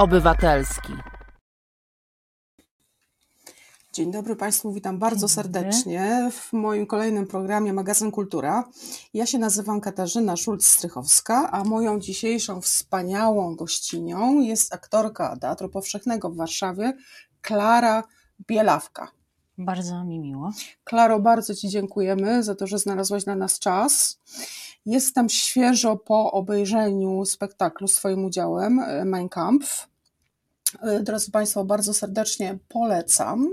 Obywatelski. Dzień dobry Państwu, witam bardzo serdecznie w moim kolejnym programie Magazyn Kultura. Ja się nazywam Katarzyna Szulc-Strychowska, a moją dzisiejszą wspaniałą gościnią jest aktorka Teatru Powszechnego w Warszawie, Klara Bielawka. Bardzo mi miło. Klaro, bardzo Ci dziękujemy za to, że znalazłaś dla nas czas. Jestem świeżo po obejrzeniu spektaklu z Twoim udziałem, Mein Kampf. E, drodzy Państwo, bardzo serdecznie polecam.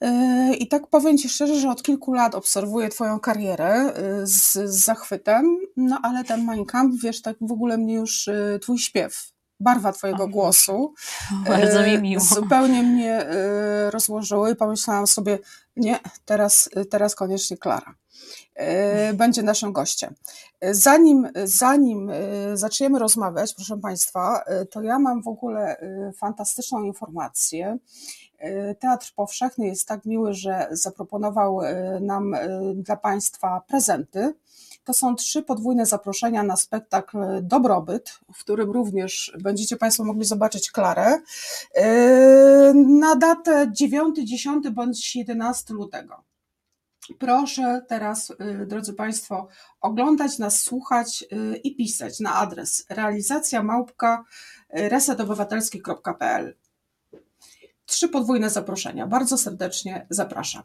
E, I tak powiem Ci szczerze, że od kilku lat obserwuję Twoją karierę z, z zachwytem, no ale ten Mein Kampf, wiesz, tak w ogóle mnie już Twój śpiew barwa Twojego głosu. Bardzo mi miło. Zupełnie mnie rozłożyły i pomyślałam sobie, nie, teraz, teraz koniecznie Klara. E, będzie naszym gościem. Zanim, zanim e, zaczniemy rozmawiać, proszę Państwa, e, to ja mam w ogóle fantastyczną informację. Teatr Powszechny jest tak miły, że zaproponował nam dla Państwa prezenty. To są trzy podwójne zaproszenia na spektakl Dobrobyt, w którym również będziecie Państwo mogli zobaczyć Klarę na datę 9, 10 bądź 11 lutego. Proszę teraz, y, drodzy Państwo, oglądać nas, słuchać y, i pisać na adres realizacja małpka y, resetobywatelski.pl. Trzy podwójne zaproszenia. Bardzo serdecznie zapraszam.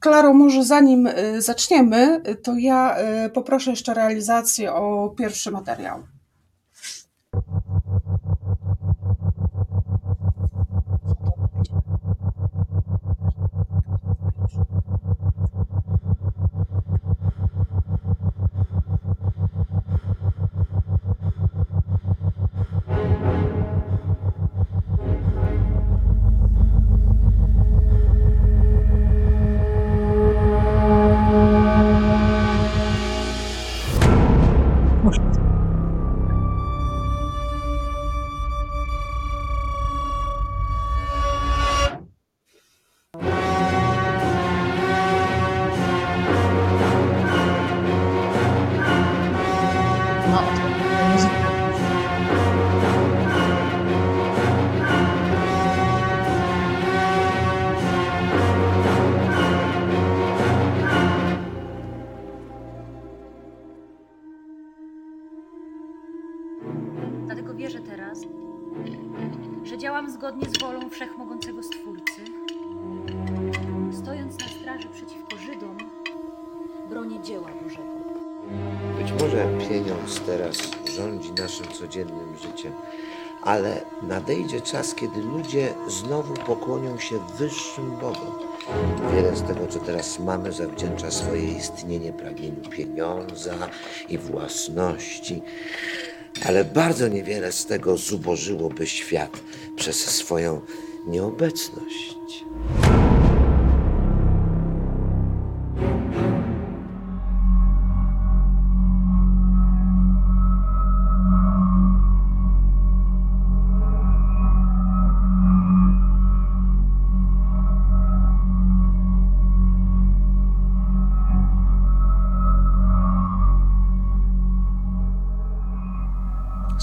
Klaro, może zanim zaczniemy, to ja poproszę jeszcze realizację o pierwszy materiał. Nadejdzie czas, kiedy ludzie znowu pokłonią się wyższym Bogom. Wiele z tego, co teraz mamy, zawdzięcza swoje istnienie pragnieniu pieniądza i własności, ale bardzo niewiele z tego zubożyłoby świat przez swoją nieobecność.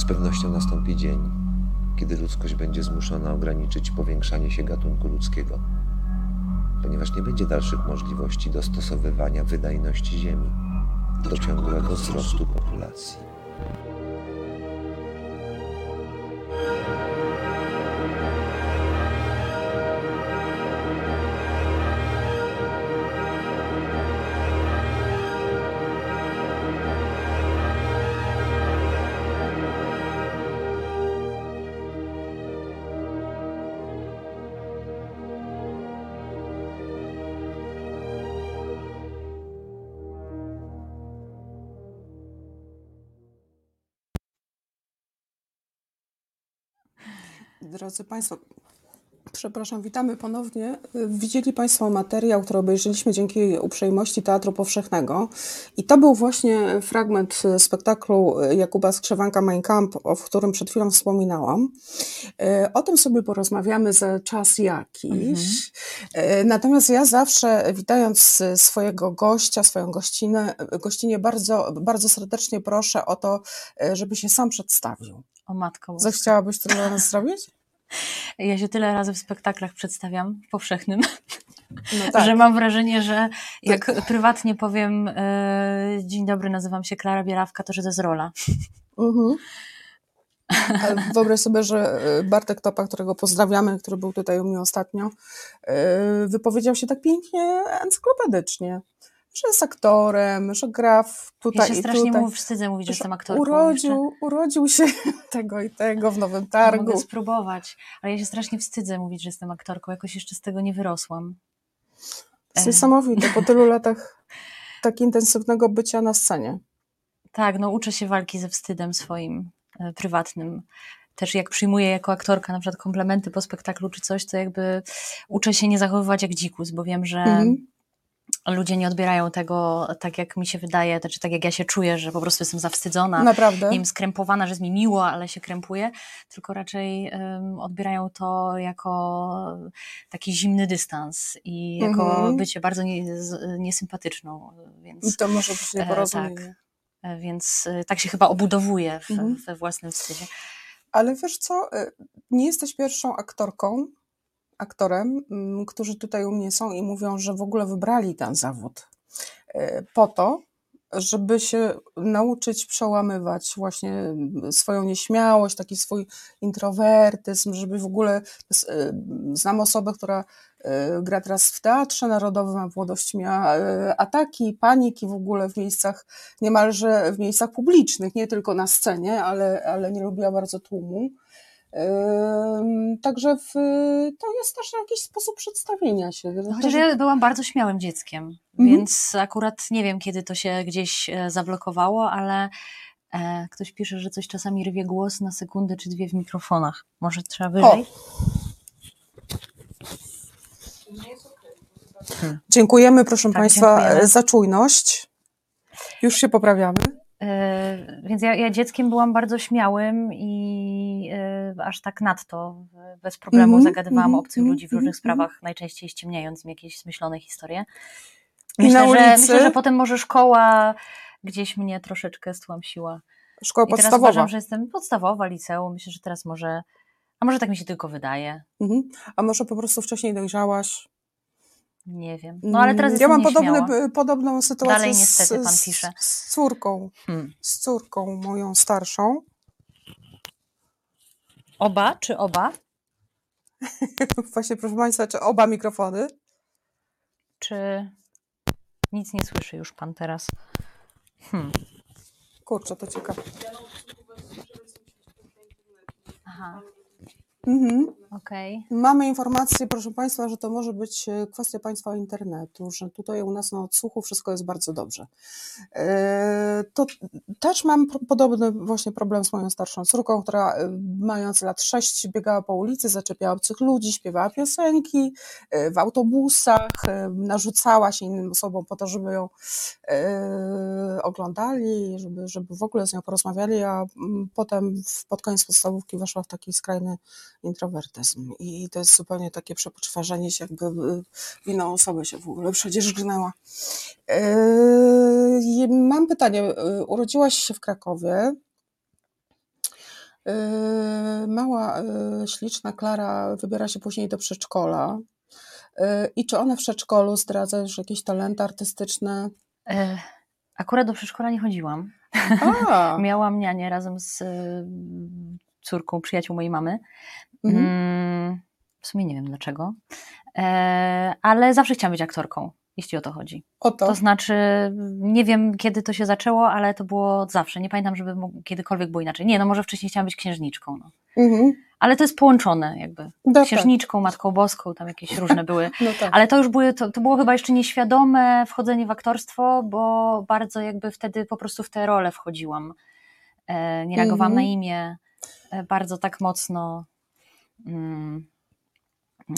Pewnością nastąpi dzień, kiedy ludzkość będzie zmuszona ograniczyć powiększanie się gatunku ludzkiego, ponieważ nie będzie dalszych możliwości dostosowywania wydajności Ziemi do ciągłego wzrostu populacji. Drodzy Państwo, Przepraszam, witamy ponownie. Widzieli Państwo materiał, który obejrzeliśmy dzięki uprzejmości Teatru Powszechnego. I to był właśnie fragment spektaklu Jakuba Skrzywanka Mein Kampf, o którym przed chwilą wspominałam. O tym sobie porozmawiamy za czas jakiś. Mhm. Natomiast ja zawsze, witając swojego gościa, swoją gościnę, gościnie, bardzo, bardzo serdecznie proszę o to, żeby się sam przedstawił. O matko. Zechciałabyś to dla nas zrobić? Ja się tyle razy w spektaklach przedstawiam, w powszechnym, No tak. że mam wrażenie, że jak prywatnie powiem e, dzień dobry, nazywam się Klara Bierawka, to że to jest rola. Mhm. Wyobraź sobie, że y, Bartek Topa, którego pozdrawiamy, który był tutaj u mnie ostatnio, y, wypowiedział się tak pięknie encyklopedycznie, że jest aktorem, że gra w tutaj Ja się i strasznie tutaj. mu wstydzę mówić, że Że jestem aktorką. urodził, urodził się tego i tego w Nowym jeszcze. Targu. Mogę spróbować, ale ja się strasznie wstydzę mówić, że jestem aktorką. Jakoś jeszcze z tego nie wyrosłam. To jest niesamowite po tylu latach tak intensywnego bycia na scenie. Tak, no uczę się walki ze wstydem swoim e, prywatnym. Też jak przyjmuję jako aktorka na przykład komplementy po spektaklu czy coś, to jakby uczę się nie zachowywać jak dzikus, bo wiem, że Mhm. Ludzie nie odbierają tego tak, jak mi się wydaje, czy tak jak ja się czuję, że po prostu jestem zawstydzona, Naprawdę. nie wiem, skrępowana, że jest mi miło, ale się krępuję, tylko raczej em, odbierają to jako taki zimny dystans i jako Mhm. bycie bardzo nie, niesympatyczną, więc... I to może być E, nieporozumienie. E, Więc e, tak się chyba obudowuje w, Mhm. we własnym wstydzie. Ale wiesz co, nie jesteś pierwszą aktorką, aktorem, mm, którzy tutaj u mnie są i mówią, że w ogóle wybrali ten zawód y, po to, żeby się nauczyć przełamywać właśnie mm, swoją nieśmiałość, taki swój introwertyzm, żeby w ogóle, y, znam osobę, która y, gra teraz w Teatrze Narodowym, a w młodości miała ataki, paniki w ogóle w miejscach, niemalże w miejscach publicznych, nie tylko na scenie, ale, ale nie lubiła bardzo tłumu. Także w, to jest też jakiś sposób przedstawienia się. No, Chociaż ja byłam bardzo śmiałym dzieckiem, Mhm. więc akurat nie wiem, kiedy to się gdzieś e, zablokowało, ale e, ktoś pisze, że coś czasami rwie głos na sekundę czy dwie w mikrofonach. Może trzeba wyżej? Dziękujemy, proszę Tak, Państwa, dziękujemy. za czujność. Już się poprawiamy. E, Więc ja, ja dzieckiem byłam bardzo śmiałym i e, aż tak nadto bez problemu Mhm, zagadywałam mhm, obcych ludzi w mhm, różnych mhm. sprawach, najczęściej ściemniając im jakieś zmyślone historie. Myślę, że, myślę, że potem może szkoła gdzieś mnie troszeczkę stłamsiła. Szkoła I teraz podstawowa. uważam, że jestem podstawowa, liceum. Myślę, że teraz może, a może tak mi się tylko wydaje. Mhm. A może po prostu wcześniej dojrzałaś? Nie wiem. No ale teraz Mm, Ja mam podobny, podobną sytuację Dalej z, niestety pan z, pisze. z córką. Hmm. Z córką moją starszą. Oba czy oba? Właśnie, proszę Państwa, czy oba mikrofony? Czy nic nie słyszy już pan teraz? Hmm. Kurczę, to ciekawe. Aha, Mhm. okej. Mamy informację, proszę Państwa, że to może być e, kwestia Państwa internetu, że tutaj u nas na odsłuchu wszystko jest bardzo dobrze. E, To też mam podobny właśnie problem z moją starszą córką, która e, mając lat 6 biegała po ulicy, zaczepiała obcych ludzi, śpiewała piosenki w autobusach, narzucała się innym osobom po to, żeby ją oglądali, żeby, żeby w ogóle z nią porozmawiali, a mm, potem pod koniec podstawówki weszła w taki skrajny introwertyzm i to jest zupełnie takie przepoczwarzenie się, jakby y, w inną osobę się w ogóle przecież gnęła. Yy, Mam pytanie. Yy, Urodziłaś się w Krakowie. Yy, Mała, yy, śliczna Klara wybiera się później do przedszkola. Yy, I czy ona w przedszkolu zdradza już jakieś talenty artystyczne? E, Akurat do przedszkola nie chodziłam. Miałam nianię razem z y, córką przyjaciół mojej mamy. mhm. Mm, w sumie nie wiem dlaczego. E, ale zawsze chciałam być aktorką, jeśli o to chodzi. oto. To znaczy, nie wiem kiedy to się zaczęło, ale to było zawsze. Nie pamiętam, żeby kiedykolwiek było inaczej. Nie, no może wcześniej chciałam być księżniczką. No. Mhm. Ale to jest połączone jakby. No tak, Księżniczką, Matką Boską, tam jakieś różne były. no tak. Ale to już były, to, to było chyba jeszcze nieświadome wchodzenie w aktorstwo, bo bardzo jakby wtedy po prostu w tę rolę wchodziłam. E, nie reagowałam Mhm. na imię, bardzo tak mocno, mm,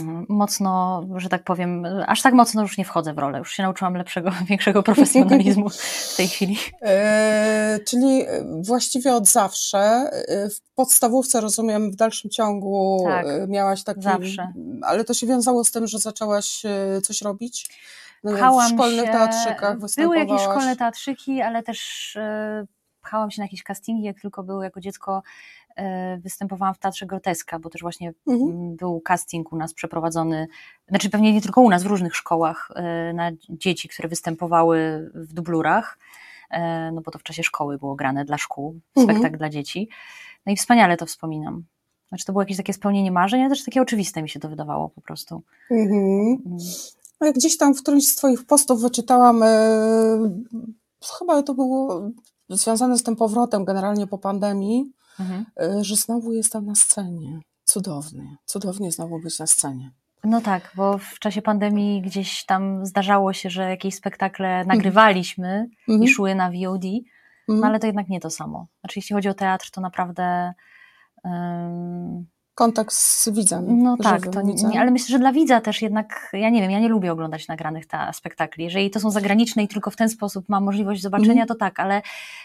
mm, mocno, że tak powiem, aż tak mocno już nie wchodzę w rolę. Już się nauczyłam lepszego, większego profesjonalizmu w tej chwili. E, czyli właściwie od zawsze, e, w podstawówce rozumiem, w dalszym ciągu Tak, e, miałaś taki, zawsze. ale to się wiązało z tym, że zaczęłaś e, coś robić? No, Pchałam w szkolnych się, teatrzykach Były jakieś szkolne teatrzyki, ale też e, pchałam się na jakieś castingi, jak tylko były jako dziecko, e, występowałam w Teatrze Groteska, bo też właśnie Mhm. był casting u nas przeprowadzony, znaczy pewnie nie tylko u nas, w różnych szkołach e, na dzieci, które występowały w dublurach, e, no bo to w czasie szkoły było grane dla szkół, Mhm. spektakl dla dzieci. No i wspaniale to wspominam. Znaczy to było jakieś takie spełnienie marzeń, ale też takie oczywiste mi się to wydawało po prostu. Mhm. Mm. Jak gdzieś tam w którymś z Twoich postów wyczytałam, e, chyba to było związane z tym powrotem generalnie po pandemii, Mhm. e, że znowu jestem na scenie. Cudownie, cudownie znowu być na scenie. No tak, bo w czasie pandemii gdzieś tam zdarzało się, że jakieś spektakle nagrywaliśmy Mhm. i szły na VOD, no Mhm. ale to jednak nie to samo. Znaczy, jeśli chodzi o teatr, to naprawdę. Kontakt z widzem. no tak, to nie, nie, ale myślę, że dla widza też jednak, ja nie wiem, ja nie lubię oglądać nagranych ta, spektakli. Jeżeli to są zagraniczne i tylko w ten sposób mam możliwość zobaczenia, Mhm. to tak, ale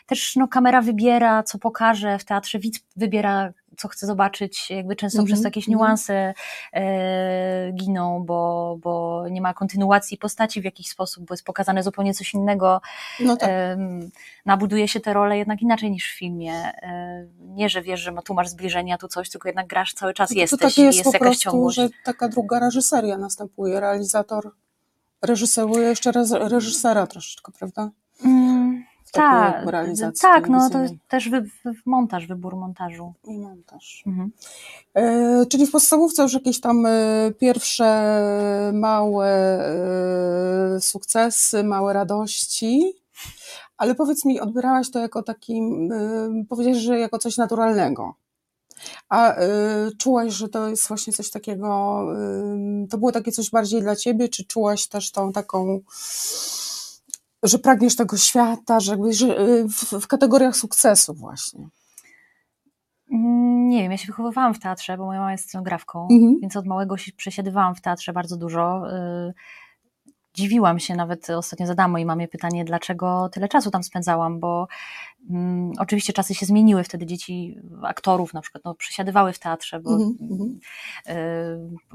też no, kamera wybiera, co pokaże w teatrze, widz wybiera, co chce zobaczyć, jakby często Mhm, przez to jakieś mhm. niuanse e, giną, bo, bo nie ma kontynuacji postaci w jakiś sposób, bo jest pokazane zupełnie coś innego. No tak. Em, nabuduje się te role jednak inaczej niż w filmie. E, Nie, że wiesz, że ma- tu masz zbliżenia, tu coś, tylko jednak grasz cały czas, No to jesteś takie i jest, jest po jakaś prostu, ciągłość. że taka druga reżyseria następuje. Realizator reżyseruje jeszcze raz reżysera troszeczkę, prawda? Tak, jakby realizacji tak, no to też wy, wy, montaż, wybór montażu. I montaż. Mhm. E, czyli w podstawówce już jakieś tam e, pierwsze małe e, sukcesy, małe radości, ale powiedz mi, odbierałaś to jako taki, e, powiedziałeś, że jako coś naturalnego. A e, czułaś, że to jest właśnie coś takiego, e, to było takie coś bardziej dla ciebie, czy czułaś też tą taką, że pragniesz tego świata, że, jakby, że e, w, w kategoriach sukcesu właśnie? Mm, Nie wiem, ja się wychowywałam w teatrze, bo moja mama jest scenografką, Mhm. więc od małego się przesiadywałam w teatrze bardzo dużo. Dziwiłam się, nawet ostatnio zadałam mojej mamie pytanie, dlaczego tyle czasu tam spędzałam, bo mm, oczywiście czasy się zmieniły, wtedy dzieci aktorów na przykład no, przesiadywały w teatrze, bo Mhm, mhm.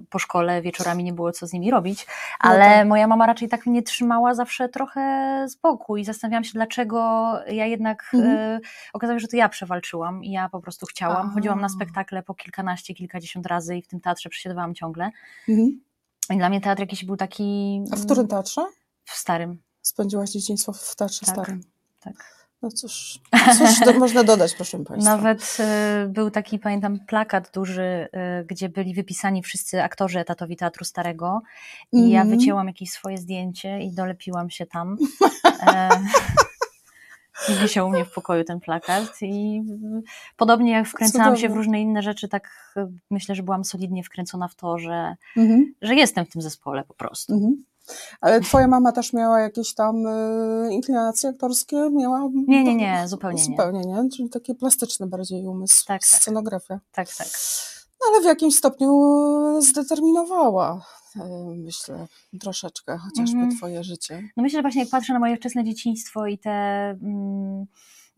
y, po szkole wieczorami nie było co z nimi robić, No ale tak. moja mama raczej tak mnie trzymała zawsze trochę z boku i zastanawiałam się, dlaczego ja jednak Mhm. y, okazało się, że to ja przewalczyłam i ja po prostu chciałam. A. Chodziłam na spektakle po kilkanaście, kilkadziesiąt razy i w tym teatrze przesiadywałam ciągle. Mhm. I dla mnie teatr jakiś był taki A w którym teatrze? w starym. Spędziłaś dzieciństwo w Teatrze Tak, Starym. tak. No cóż, cóż można dodać, proszę Państwa. Nawet y, był taki, pamiętam, plakat duży, y, gdzie byli wypisani wszyscy aktorzy etatowi Teatru Starego i ja Mhm. wycięłam jakieś swoje zdjęcie i dolepiłam się tam. E, wisiał u mnie w pokoju ten plakat i y, podobnie jak wkręcałam się w różne inne rzeczy, tak y, myślę, że byłam solidnie wkręcona w to, że, Mhm, że jestem w tym zespole po prostu. mhm. Ale twoja mama też miała jakieś tam e, inklinacje aktorskie? Miała? Nie, nie, nie, zupełnie nie. Zupełnie nie, czyli takie plastyczne bardziej umysł, Tak, tak. scenografia. Tak, tak. No, ale w jakimś stopniu zdeterminowała, e, myślę, troszeczkę chociażby Mhm. twoje życie. No myślę, że właśnie jak patrzę na moje wczesne dzieciństwo i te mm,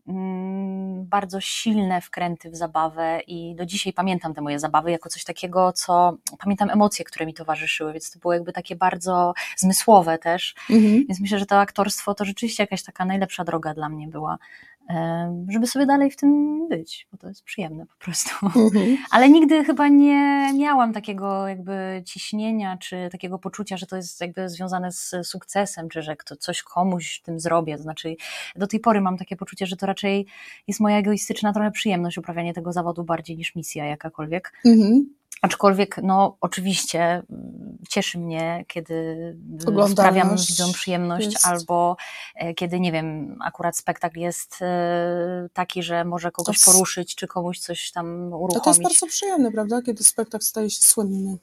mm, bardzo silne wkręty w zabawę i do dzisiaj pamiętam te moje zabawy jako coś takiego, co pamiętam emocje, które mi towarzyszyły, więc to było jakby takie bardzo zmysłowe też, Mhm. więc myślę, że to aktorstwo to rzeczywiście jakaś taka najlepsza droga dla mnie była, żeby sobie dalej w tym być, bo to jest przyjemne po prostu. Mhm. Ale nigdy chyba nie miałam takiego jakby ciśnienia, czy takiego poczucia, że to jest jakby związane z sukcesem, czy że kto, coś komuś tym zrobię. To znaczy, do tej pory mam takie poczucie, że to raczej jest moja egoistyczna trochę przyjemność uprawianie tego zawodu bardziej niż misja jakakolwiek. Mhm. Aczkolwiek, no oczywiście mm, cieszy mnie, kiedy y, sprawiam widzom przyjemność, jest. albo e, kiedy, nie wiem, akurat spektakl jest e, taki, że może kogoś To poruszyć, czy komuś coś tam uruchomić. to jest bardzo przyjemne, prawda? Kiedy spektakl staje się słynny.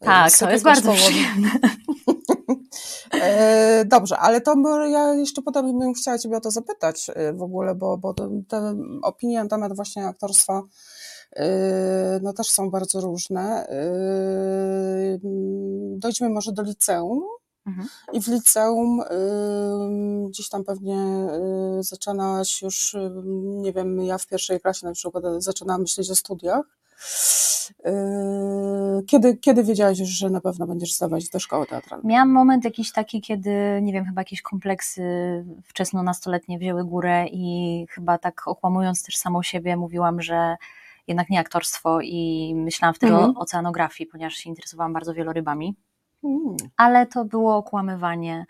Tak, to jest bardzo powodu. przyjemne. E, dobrze, ale to ja jeszcze potem bym chciała Ciebie o to zapytać w ogóle, bo, bo te, opinie na temat właśnie aktorstwa no też są bardzo różne. Mm, Dojdźmy może do liceum. Mhm. I w liceum ym, gdzieś tam pewnie zaczynałaś już, nie wiem, ja w pierwszej klasie na przykład zaczynałam myśleć o studiach. Yy, kiedy, kiedy wiedziałaś już, że na pewno będziesz zdawać do szkoły teatralnej? Miałam moment jakiś taki, kiedy, nie wiem, chyba jakieś kompleksy wczesno-nastoletnie wzięły górę i chyba tak okłamując też samą siebie mówiłam, że jednak nie aktorstwo i myślałam wtedy Mhm. o oceanografii, ponieważ się interesowałam bardzo wielorybami, Mm. ale to było okłamywanie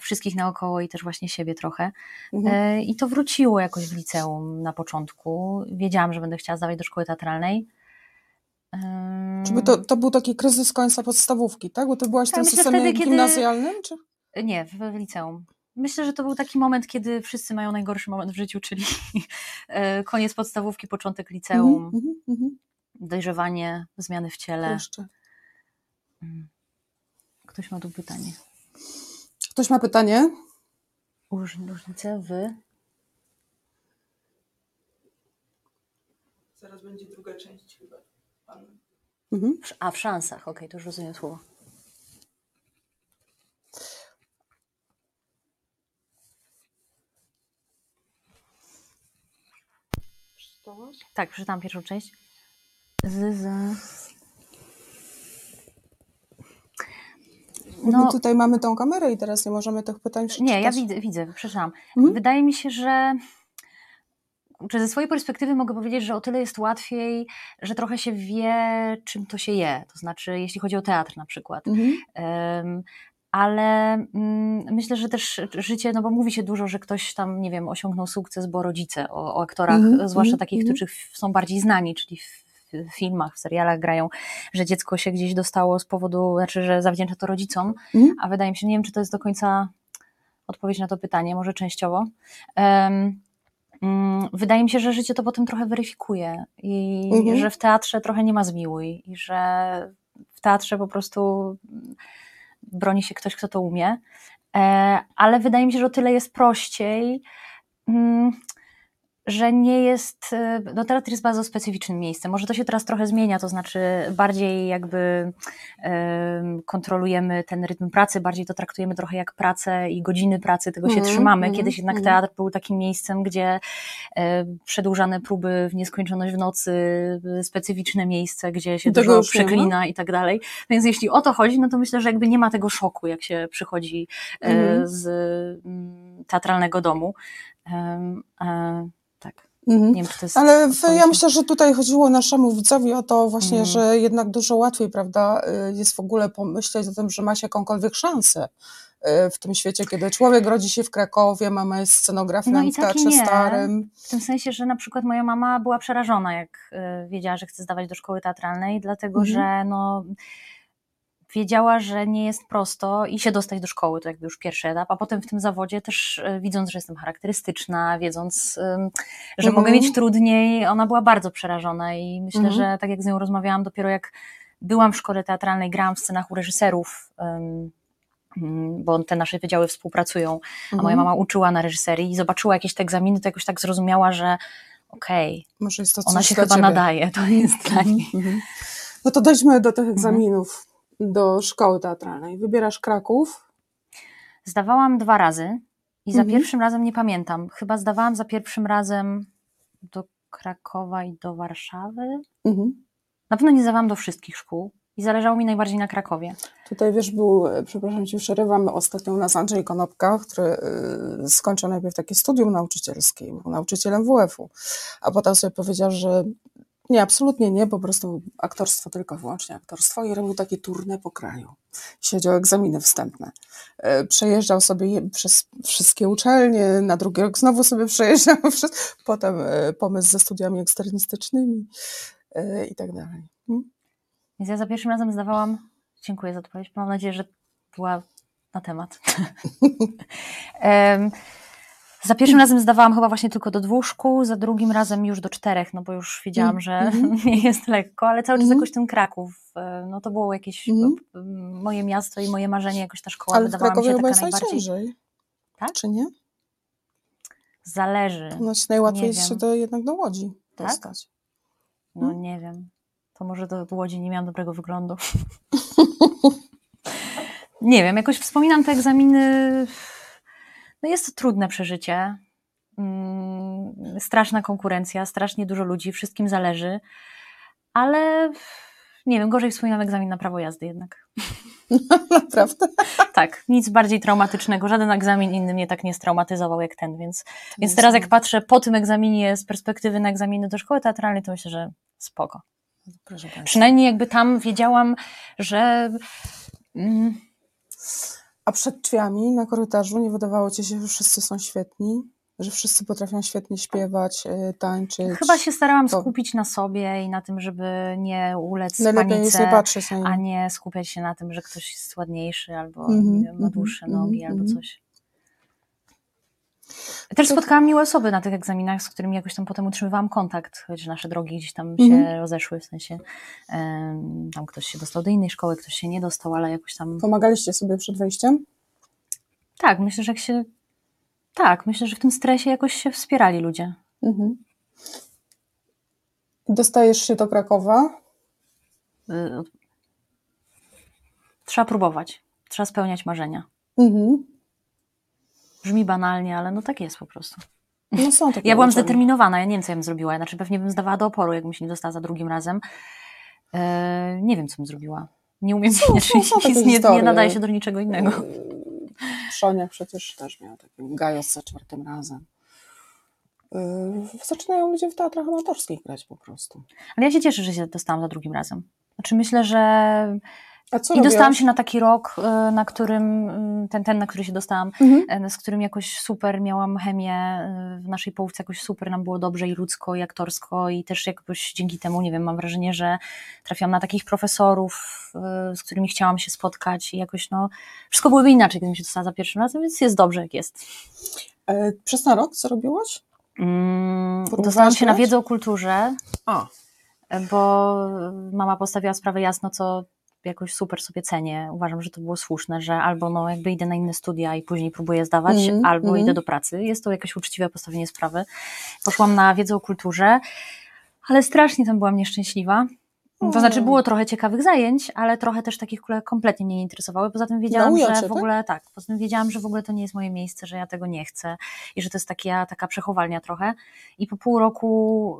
wszystkich naokoło i też właśnie siebie trochę. Mhm. E, I to wróciło jakoś w liceum na początku. Wiedziałam, że będę chciała zdawać do szkoły teatralnej. Ym, Czy by to, to był taki kryzys końca podstawówki, tak? Bo ty byłaś w Tak, tym myślę systemie wtedy, kiedy- gimnazjalnym? Czy? Nie, w, w liceum. Myślę, że to był taki moment, kiedy wszyscy mają najgorszy moment w życiu, czyli e, koniec podstawówki, początek liceum, Mhm, mhm, mhm. dojrzewanie, zmiany w ciele. Jeszcze. Mm. Ktoś ma tu pytanie. Ktoś ma pytanie? Róż- Różnice w... Zaraz będzie druga część chyba. Mhm. A, w szansach. Okej, to już rozumiem słowo. Tak, przeczytałam pierwszą część. Z, z... My No, tutaj mamy tą kamerę i teraz nie możemy tych pytań przeczytać. nie, ja widzę, widzę przeczytałam. Mhm. Wydaje mi się, że czy ze swojej perspektywy mogę powiedzieć, że o tyle jest łatwiej, że trochę się wie, czym to się je. To znaczy, jeśli chodzi o teatr na przykład. Mhm. Em, ale mm, myślę, że też życie, no bo mówi się dużo, że ktoś tam, nie wiem, osiągnął sukces, bo rodzice o, o aktorach, Mhm, zwłaszcza mhm, takich, mhm. którzy są bardziej znani, czyli w, filmach, w serialach grają, że dziecko się gdzieś dostało z powodu, znaczy, że zawdzięcza to rodzicom, Mhm. a wydaje mi się, nie wiem, czy to jest do końca odpowiedź na to pytanie, może częściowo. Mm, Wydaje mi się, że życie to potem trochę weryfikuje i Mhm. że w teatrze trochę nie ma zmiłuj i że w teatrze po prostu broni się ktoś, kto to umie. E, Ale wydaje mi się, że o tyle jest prościej, mm, że nie jest. e, No, teatr jest bardzo specyficznym miejscem. Może to się teraz trochę zmienia, to znaczy bardziej jakby em, kontrolujemy ten rytm pracy, bardziej to traktujemy trochę jak pracę i godziny pracy, tego się Mhm, trzymamy. mhm, Kiedyś jednak mhm. teatr był takim miejscem, gdzie e, przedłużane próby w nieskończoność w nocy, e, specyficzne miejsce, gdzie się dużo przeklina i tak dalej. Więc jeśli o to chodzi, no to myślę, że jakby nie ma tego szoku, jak się przychodzi e, Mhm. z mm, teatralnego domu. E, tak, Mhm. nie wiem, czy to jest. Ale ja na- myślę, że tutaj chodziło naszemu widzowi o to właśnie, Mhm. że jednak dużo łatwiej, prawda, y, jest w ogóle pomyśleć o tym, że ma się jakąkolwiek szansę y, w tym świecie, kiedy człowiek rodzi się w Krakowie, mama jest scenografią No i Teatrze nie. Starym. W tym sensie, że na przykład moja mama była przerażona, jak y, wiedziała, że chce zdawać do szkoły teatralnej, dlatego Mhm. że no, wiedziała, że nie jest prosto i się dostać do szkoły, to jakby już pierwszy etap, a potem w tym zawodzie też y, widząc, że jestem charakterystyczna, wiedząc, że Mhm. mogę mieć trudniej, ona była bardzo przerażona i myślę, Mhm. że tak jak z nią rozmawiałam, dopiero jak byłam w szkole teatralnej, grałam w scenach u reżyserów, mm, bo te nasze wydziały współpracują, a moja Mhm. mama uczyła na reżyserii i zobaczyła jakieś te egzaminy, to jakoś tak zrozumiała, że okej, coś ona się chyba ciebie. nadaje, to jest dla niej. Mhm. No to dojdźmy do Mhm. tych egzaminów do szkoły teatralnej. Wybierasz Kraków. Zdawałam dwa razy i za Mhm. pierwszym razem nie pamiętam. Chyba zdawałam za pierwszym razem do Krakowa i do Warszawy. Mhm. Na pewno nie zdawałam do wszystkich szkół i zależało mi najbardziej na Krakowie. Tutaj wiesz, był, e, przepraszam cię, przerywam, ostatnio u nas Andrzej Konopka, który y, skończył najpierw takie studium nauczycielskie, był nauczycielem WF-u, a potem sobie powiedział, że nie, absolutnie nie, po prostu aktorstwo, tylko wyłącznie aktorstwo i robił takie tournée po kraju. Siedział egzaminy wstępne. E, Przejeżdżał sobie przez wszystkie uczelnie, na drugi rok znowu sobie przejeżdżał, przez, potem e, pomysł ze studiami eksternistycznymi e, i tak dalej. Mm. Więc ja za pierwszym razem zdawałam. Dziękuję za odpowiedź. Mam nadzieję, że była na temat. Em, za pierwszym razem zdawałam chyba właśnie tylko do dwóch szkół, za drugim razem już do czterech, no bo już wiedziałam, że mhm. nie jest lekko, ale cały czas Mhm. jakoś ten Kraków, e, no to było jakieś Mhm. e, moje miasto i moje marzenie, jakoś ta szkoła Ale wydawała mi się taka jest najbardziej... Tak? Czy nie? Zależy. Ponoć najłatwiej Nie jest się do, jednak do Łodzi Tak? dostać. No Hmm? nie wiem. To może do Łodzi nie miałam dobrego wyglądu. nie wiem, jakoś wspominam te egzaminy. No jest to trudne przeżycie. Mm, Straszna konkurencja, strasznie dużo ludzi, wszystkim zależy. ale nie wiem, gorzej wspominam egzamin na prawo jazdy jednak. Naprawdę? Tak, nic bardziej traumatycznego. Żaden egzamin inny mnie tak nie straumatyzował jak ten, więc, więc teraz jak patrzę po tym egzaminie z perspektywy na egzaminy do szkoły teatralnej, to myślę, że spoko. Przynajmniej jakby tam wiedziałam, że mm, A przed drzwiami na korytarzu nie wydawało ci się, że wszyscy są świetni? Że wszyscy potrafią świetnie śpiewać, y, tańczyć? chyba się starałam to- skupić na sobie i na tym, żeby nie ulec Najlepiej jest nie panice, patrzeć na a nie. nie skupiać się na tym, że ktoś jest ładniejszy albo Mhm, nie wiem, ma mhm, dłuższe mhm, nogi albo mhm. coś. Też spotkałam miłe osoby na tych egzaminach, z którymi jakoś tam potem utrzymywałam kontakt, choć nasze drogi gdzieś tam się Mhm. rozeszły, w sensie em, tam ktoś się dostał do innej szkoły, ktoś się nie dostał, ale jakoś tam... Pomagaliście sobie przed wejściem? Tak, myślę, że jak się... Tak, myślę, że w tym stresie jakoś się wspierali ludzie. Mhm. Dostajesz się do Krakowa. Y, Trzeba próbować, trzeba spełniać marzenia. Mhm. Brzmi banalnie, ale no tak jest po prostu. No są takie Ja byłam uczelnie. zdeterminowana, ja nie wiem, co ja bym zrobiła. Znaczy pewnie bym zdawała do oporu, jakbym się nie dostała za drugim razem. E, nie wiem, co bym zrobiła. Nie umiem, Są- znaczy, są- są nie, nie nadaje się do niczego innego. Szonia przecież też miała taki gajos za czwartym razem. Yy, zaczynają ludzie w teatrach amatorskich grać po prostu. Ale ja się cieszę, że się dostałam za drugim razem. Znaczy myślę, że I dostałam robiłaś? się na taki rok, e, na którym, e, ten, ten na który się dostałam, Mhm. e, z którym jakoś super miałam chemię w naszej połówce, jakoś super nam było dobrze i ludzko, i aktorsko i też jakoś dzięki temu, nie wiem, mam wrażenie, że trafiłam na takich profesorów, z którymi chciałam się spotkać i jakoś no, wszystko byłoby inaczej, gdybym się dostała za pierwszym razem, więc jest dobrze jak jest. E, Przez ten rok co robiłaś? Mm, dostałam się na wiedzę o kulturze, A, bo mama postawiła sprawę jasno, co jakoś super sobie cenię. Uważam, że to było słuszne, że albo no jakby idę na inne studia i później próbuję zdawać, Mhm, albo mhm. idę do pracy. Jest to jakieś uczciwe postawienie sprawy. Poszłam na wiedzę o kulturze, ale strasznie tam byłam nieszczęśliwa. To znaczy było trochę ciekawych zajęć, ale trochę też takich, które kompletnie mnie nie interesowały. Poza tym wiedziałam, że w tak? ogóle tak, poza tym wiedziałam, że w ogóle to nie jest moje miejsce, że ja tego nie chcę i że to jest taka, taka przechowalnia trochę. I po pół roku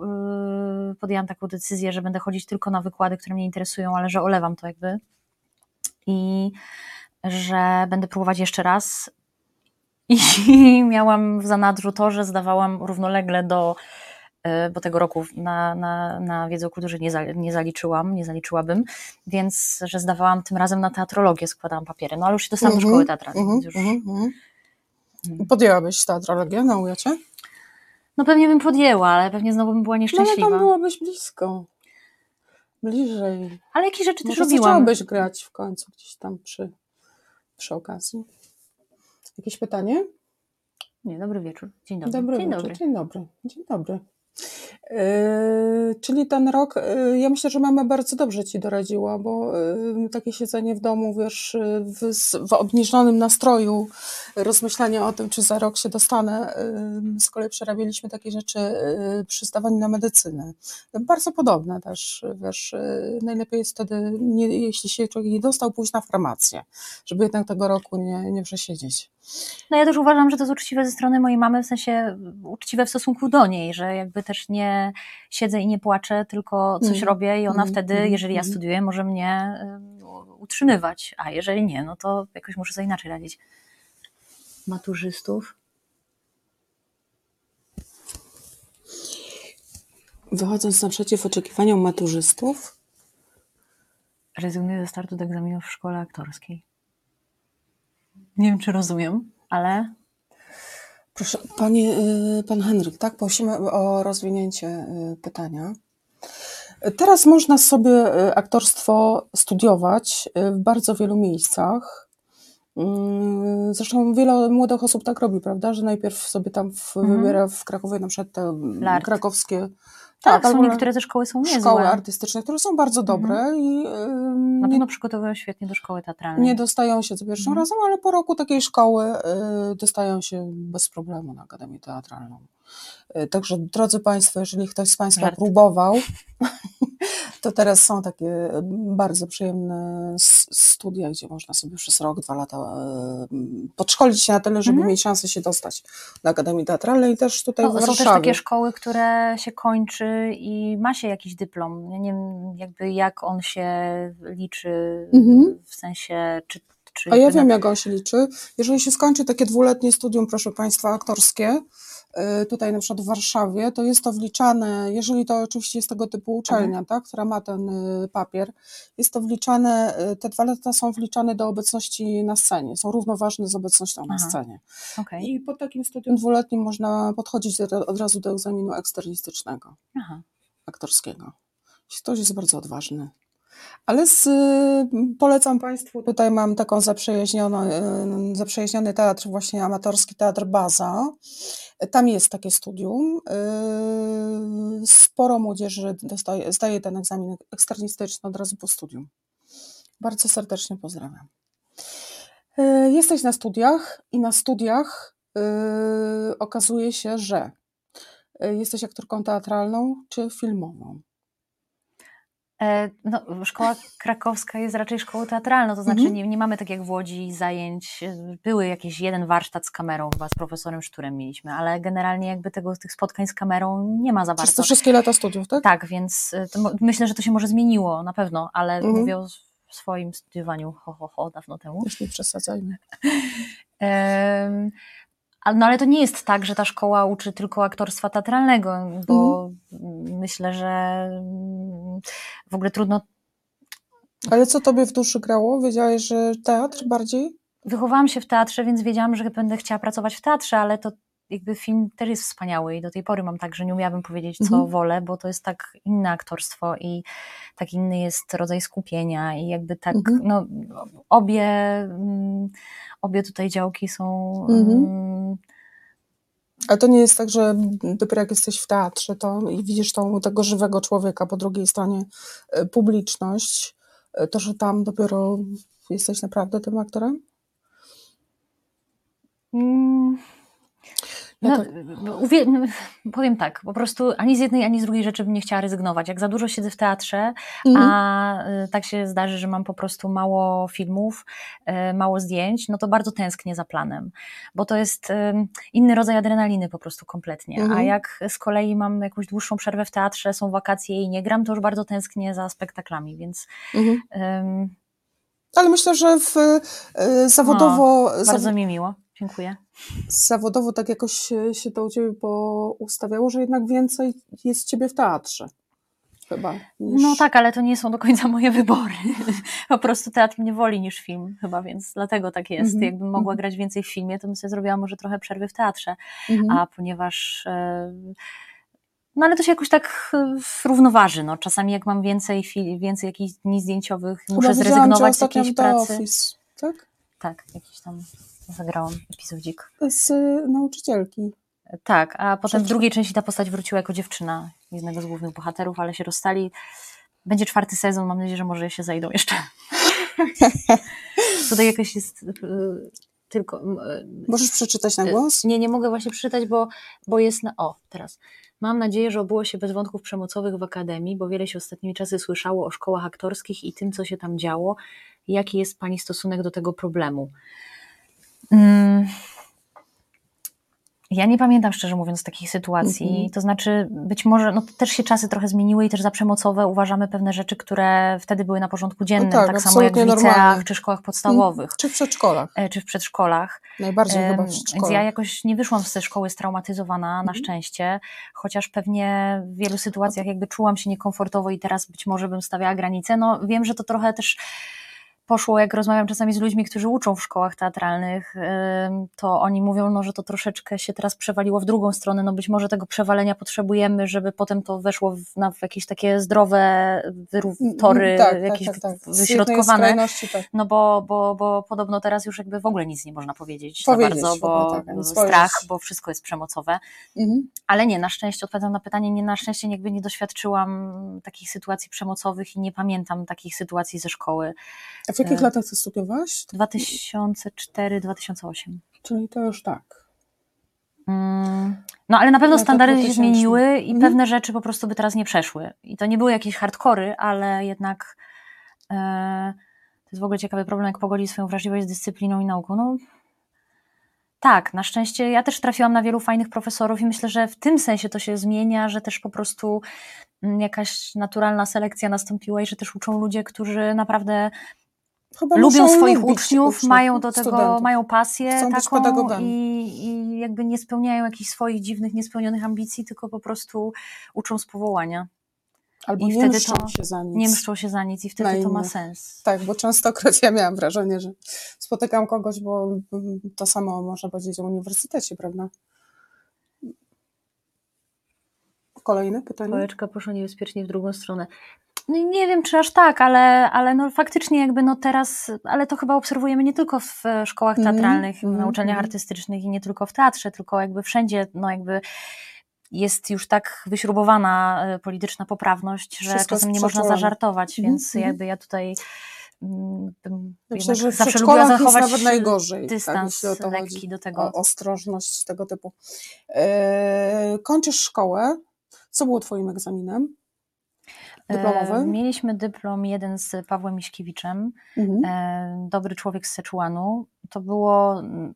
yy, podjęłam taką decyzję, że będę chodzić tylko na wykłady, które mnie interesują, ale że olewam to jakby. I że będę próbować jeszcze raz. I miałam w zanadrzu to, że zdawałam równolegle do, bo tego roku na, na, na wiedzę o kulturze nie, za, nie zaliczyłam, nie zaliczyłabym, więc że zdawałam tym razem na teatrologię, składałam papiery. No ale już się dostałam do Mhm, szkoły teatralnej, mhm, więc już mhm, mhm. Podjęłabyś teatrologię na UJAcie? No pewnie bym podjęła, ale pewnie znowu bym była No ale nieszczęśliwa. tam byłabyś blisko. Bliżej. Ale jakieś rzeczy też Może robiłam. zaczęłabyś grać w końcu gdzieś tam przy, przy okazji. Jakieś pytanie? Nie, dobry wieczór. Dzień dobry. Dobry Dzień wieczór. dobry. Dzień dobry. Dzień dobry. Yy, czyli ten rok, yy, ja myślę, że mama bardzo dobrze ci doradziła, bo yy, takie siedzenie w domu, wiesz, w, w obniżonym nastroju, rozmyślanie o tym, czy za rok się dostanę. Z kolei przerabialiśmy takie rzeczy przy na medycynę. Bardzo podobne też, wiesz, najlepiej jest wtedy, nie, jeśli się człowiek nie dostał, pójść na farmację, żeby jednak tego roku nie, nie przesiedzieć. No ja też uważam, że to jest uczciwe ze strony mojej mamy, w sensie uczciwe w stosunku do niej, że jakby też nie siedzę i nie płaczę, tylko coś Mhm. robię i ona Mhm, wtedy, mhm, jeżeli ja mhm. studiuję, może mnie utrzymywać, a jeżeli nie, no to jakoś muszę sobie inaczej radzić. Maturzystów. Wychodząc naprzeciw oczekiwaniom maturzystów, Rezygnuję ze startu do egzaminów w szkole aktorskiej. Nie wiem, czy rozumiem, ale Proszę, panie, y, pan Henryk, tak? Prosimy o rozwinięcie y, pytania. Teraz można sobie y, aktorstwo studiować w bardzo wielu miejscach. Mm, Zresztą wiele młodych osób tak robi, prawda? Że najpierw sobie tam w, Mhm. wybiera w Krakowie na przykład te mm, Lart. krakowskie tak, są albo niektóre te szkoły są niezłe. szkoły artystyczne, które są bardzo Mhm. dobre i y, Na pewno przygotowują świetnie do szkoły teatralnej. nie dostają się za pierwszym Mhm. razem, ale po roku takiej szkoły y, dostają się bez problemu na Akademię Teatralną. Y, Także drodzy Państwo, jeżeli ktoś z Państwa Żart. próbował, To teraz są takie bardzo przyjemne studia, gdzie można sobie przez rok, dwa lata e, podszkolić się na tyle, żeby Mhm. mieć szansę się dostać do Akademii Teatralnej i też tutaj No, w są Warszawie. też takie szkoły, które się kończy i ma się jakiś dyplom. Ja nie wiem, jakby jak on się liczy, Mhm. w sensie, czy. Czy A ja wiem, na- jak on się liczy. Jeżeli się skończy takie dwuletnie studium, proszę Państwa, aktorskie, y, tutaj na przykład w Warszawie, to jest to wliczane, jeżeli to oczywiście jest tego typu uczelnia, tak, która ma ten y, papier, jest to wliczane, y, te dwa lata są wliczane do obecności na scenie, są równoważne z obecnością na Aha. scenie. Okej. I po takim studium dwuletnim można podchodzić od razu do egzaminu eksternistycznego Aha. aktorskiego. Ktoś jest bardzo odważny. Ale z, polecam Państwu, tutaj mam taką zaprzyjaźnioną, y, zaprzyjaźniony teatr, właśnie amatorski teatr Baza. Tam jest takie studium. y, Sporo młodzieży dostaje, zdaje ten egzamin eksternistyczny od razu po studium. Bardzo serdecznie pozdrawiam. Y, Jesteś na studiach i na studiach okazuje się, że jesteś aktorką teatralną czy filmową. E, No, szkoła krakowska jest raczej szkołą teatralną, to znaczy Mhm. nie, nie mamy tak jak w Łodzi zajęć. e, Były jakieś jeden warsztat z kamerą, chyba z profesorem Szturem mieliśmy, ale generalnie jakby tego, tych spotkań z kamerą nie ma za Przez te bardzo. wszystkie lata studiów, tak? Tak, więc e, myślę, że to się może zmieniło na pewno, ale Mhm. mówię o swoim studiowaniu ho, ho, ho, dawno temu. Już nie przesadzajmy. No ale to nie jest tak, że ta szkoła uczy tylko aktorstwa teatralnego, bo Mhm. myślę, że mm, w ogóle trudno Ale co tobie w duszy grało? Wiedziałeś, że teatr bardziej? Wychowałam się w teatrze, więc wiedziałam, że będę chciała pracować w teatrze, ale to jakby film też jest wspaniały i do tej pory mam tak, że nie umiałabym powiedzieć, co Mhm. wolę, bo to jest tak inne aktorstwo i tak inny jest rodzaj skupienia i jakby tak, Mhm. no obie, mm, obie tutaj działki są Mhm. Ale to nie jest tak, że dopiero jak jesteś w teatrze to i widzisz tą, tego żywego człowieka, po drugiej stronie e, publiczność, e, to że tam dopiero jesteś naprawdę tym aktorem? mm, Ja No, tak. uwie- no, powiem tak, po prostu ani z jednej, ani z drugiej rzeczy bym nie chciała rezygnować. Jak za dużo siedzę w teatrze, Mhm. a y, tak się zdarzy, że mam po prostu mało filmów, y, mało zdjęć, no to bardzo tęsknię za planem, bo to jest ym, inny rodzaj adrenaliny po prostu kompletnie. A Mhm. jak z kolei mam jakąś dłuższą przerwę w teatrze, są wakacje i nie gram, to już bardzo tęsknię za spektaklami, więc Mhm. ym, Ale myślę, że w, zawodowo, bardzo zaw, mi miło. Dziękuję. zawodowo tak jakoś się, to u ciebie poustawiało, że jednak więcej jest ciebie w teatrze. Chyba. Niż... No tak, ale to nie są do końca moje wybory. Po prostu teatr mnie woli niż film chyba, więc dlatego tak jest. Mhm, Jakbym mogła mhm. grać więcej w filmie, to bym sobie zrobiła może trochę przerwy w teatrze. Mhm. A ponieważ... e, No ale to się jakoś tak e, równoważy. No. Czasami jak mam więcej, więcej jakichś dni zdjęciowych, Chyba muszę widziałam cię zrezygnować z jakiejś pracy. Office, tak? Tak, jakiś tam zagrałam epizodzik. Z y, nauczycielki. Tak, a potem w drugiej części ta postać wróciła jako dziewczyna jednego z głównych bohaterów, ale się rozstali. Będzie czwarty sezon, mam nadzieję, że może się zajdą jeszcze. Tutaj jakoś jest y, tylko. y, Możesz przeczytać na głos? Nie, nie mogę właśnie przeczytać, bo, bo jest na. O, teraz. Mam nadzieję, że obyło się bez wątków przemocowych w akademii, bo wiele się ostatnimi czasy słyszało o szkołach aktorskich i tym, co się tam działo. Jaki jest Pani stosunek do tego problemu? Mm. Ja nie pamiętam, szczerze mówiąc, takich sytuacji. Mhm. To znaczy, być może no, też się czasy trochę zmieniły i też za przemocowe uważamy pewne rzeczy, które wtedy były na porządku dziennym, tak, tak, samo jak w liceach normalne. czy szkołach podstawowych, Czy w przedszkolach? e, czy w przedszkolach. Najbardziej chyba Em, w Więc przedszkolach. ja jakoś nie wyszłam z tej szkoły straumatyzowana, na Mhm. szczęście, chociaż pewnie w wielu sytuacjach jakby czułam się niekomfortowo i teraz być może bym stawiała granice. No wiem, że to trochę też poszło, jak rozmawiam czasami z ludźmi, którzy uczą w szkołach teatralnych, to oni mówią, no, że to troszeczkę się teraz przewaliło w drugą stronę. No być może tego przewalenia potrzebujemy, żeby potem to weszło w, na, jakieś takie zdrowe wyró- tory, tak, jakieś tak, tak, tak. Wyśrodkowane. tak. No bo, bo, bo podobno teraz już jakby w ogóle nic nie można powiedzieć, Powiedzieć za bardzo, ogóle, bo tak, strach, bo wszystko jest przemocowe. Mhm. Ale nie, na szczęście, odpowiadam na pytanie, nie, na szczęście jakby nie doświadczyłam takich sytuacji przemocowych i nie pamiętam takich sytuacji ze szkoły. W jakich E. latach ty studiowałaś? 2004-2008. Czyli to już tak. Mm, no ale na pewno standardy się 2000. zmieniły i Mhm. pewne rzeczy po prostu by teraz nie przeszły. I to nie były jakieś hardkory, ale jednak e, to jest w ogóle ciekawy problem, jak pogodzić swoją wrażliwość z dyscypliną i nauką. No tak, na szczęście ja też trafiłam na wielu fajnych profesorów i myślę, że w tym sensie to się zmienia, że też po prostu mm, jakaś naturalna selekcja nastąpiła i że też uczą ludzie, którzy naprawdę Chyba lubią swoich lubić uczniów, mają do tego, studentów. mają pasję Chcą taką i, i jakby nie spełniają jakichś swoich dziwnych, niespełnionych ambicji, tylko po prostu uczą z powołania. Albo i nie wtedy mszczą to się za nic. Nie mszczą się za nic i wtedy to ma sens. Tak, bo częstokroć ja miałam wrażenie, że spotykam kogoś, bo to samo można powiedzieć o uniwersytecie, prawda? Kolejne pytanie? Pałeczka poszła niebezpiecznie w drugą stronę. Nie wiem, czy aż tak, ale, ale no faktycznie jakby no teraz, ale to chyba obserwujemy nie tylko w e, szkołach Mhm, teatralnych, mhm, na uczelniach mhm. artystycznych i nie tylko w teatrze, tylko jakby wszędzie, no jakby jest już tak wyśrubowana e, polityczna poprawność, że Wszystko czasem nie można zażartować, Mhm, więc mhm. jakby ja tutaj mm, Myślę, jednak że w zawsze lubiła jest zachować nawet najgorzej, tak, dystans o to lekki do tego. O, ostrożność tego typu. E, kończysz szkołę. Co było twoim egzaminem? E, Dyplomowym? Mieliśmy dyplom jeden z Pawłem Miśkiewiczem, Mhm. e, Dobry człowiek z Seczuanu. To było. mm,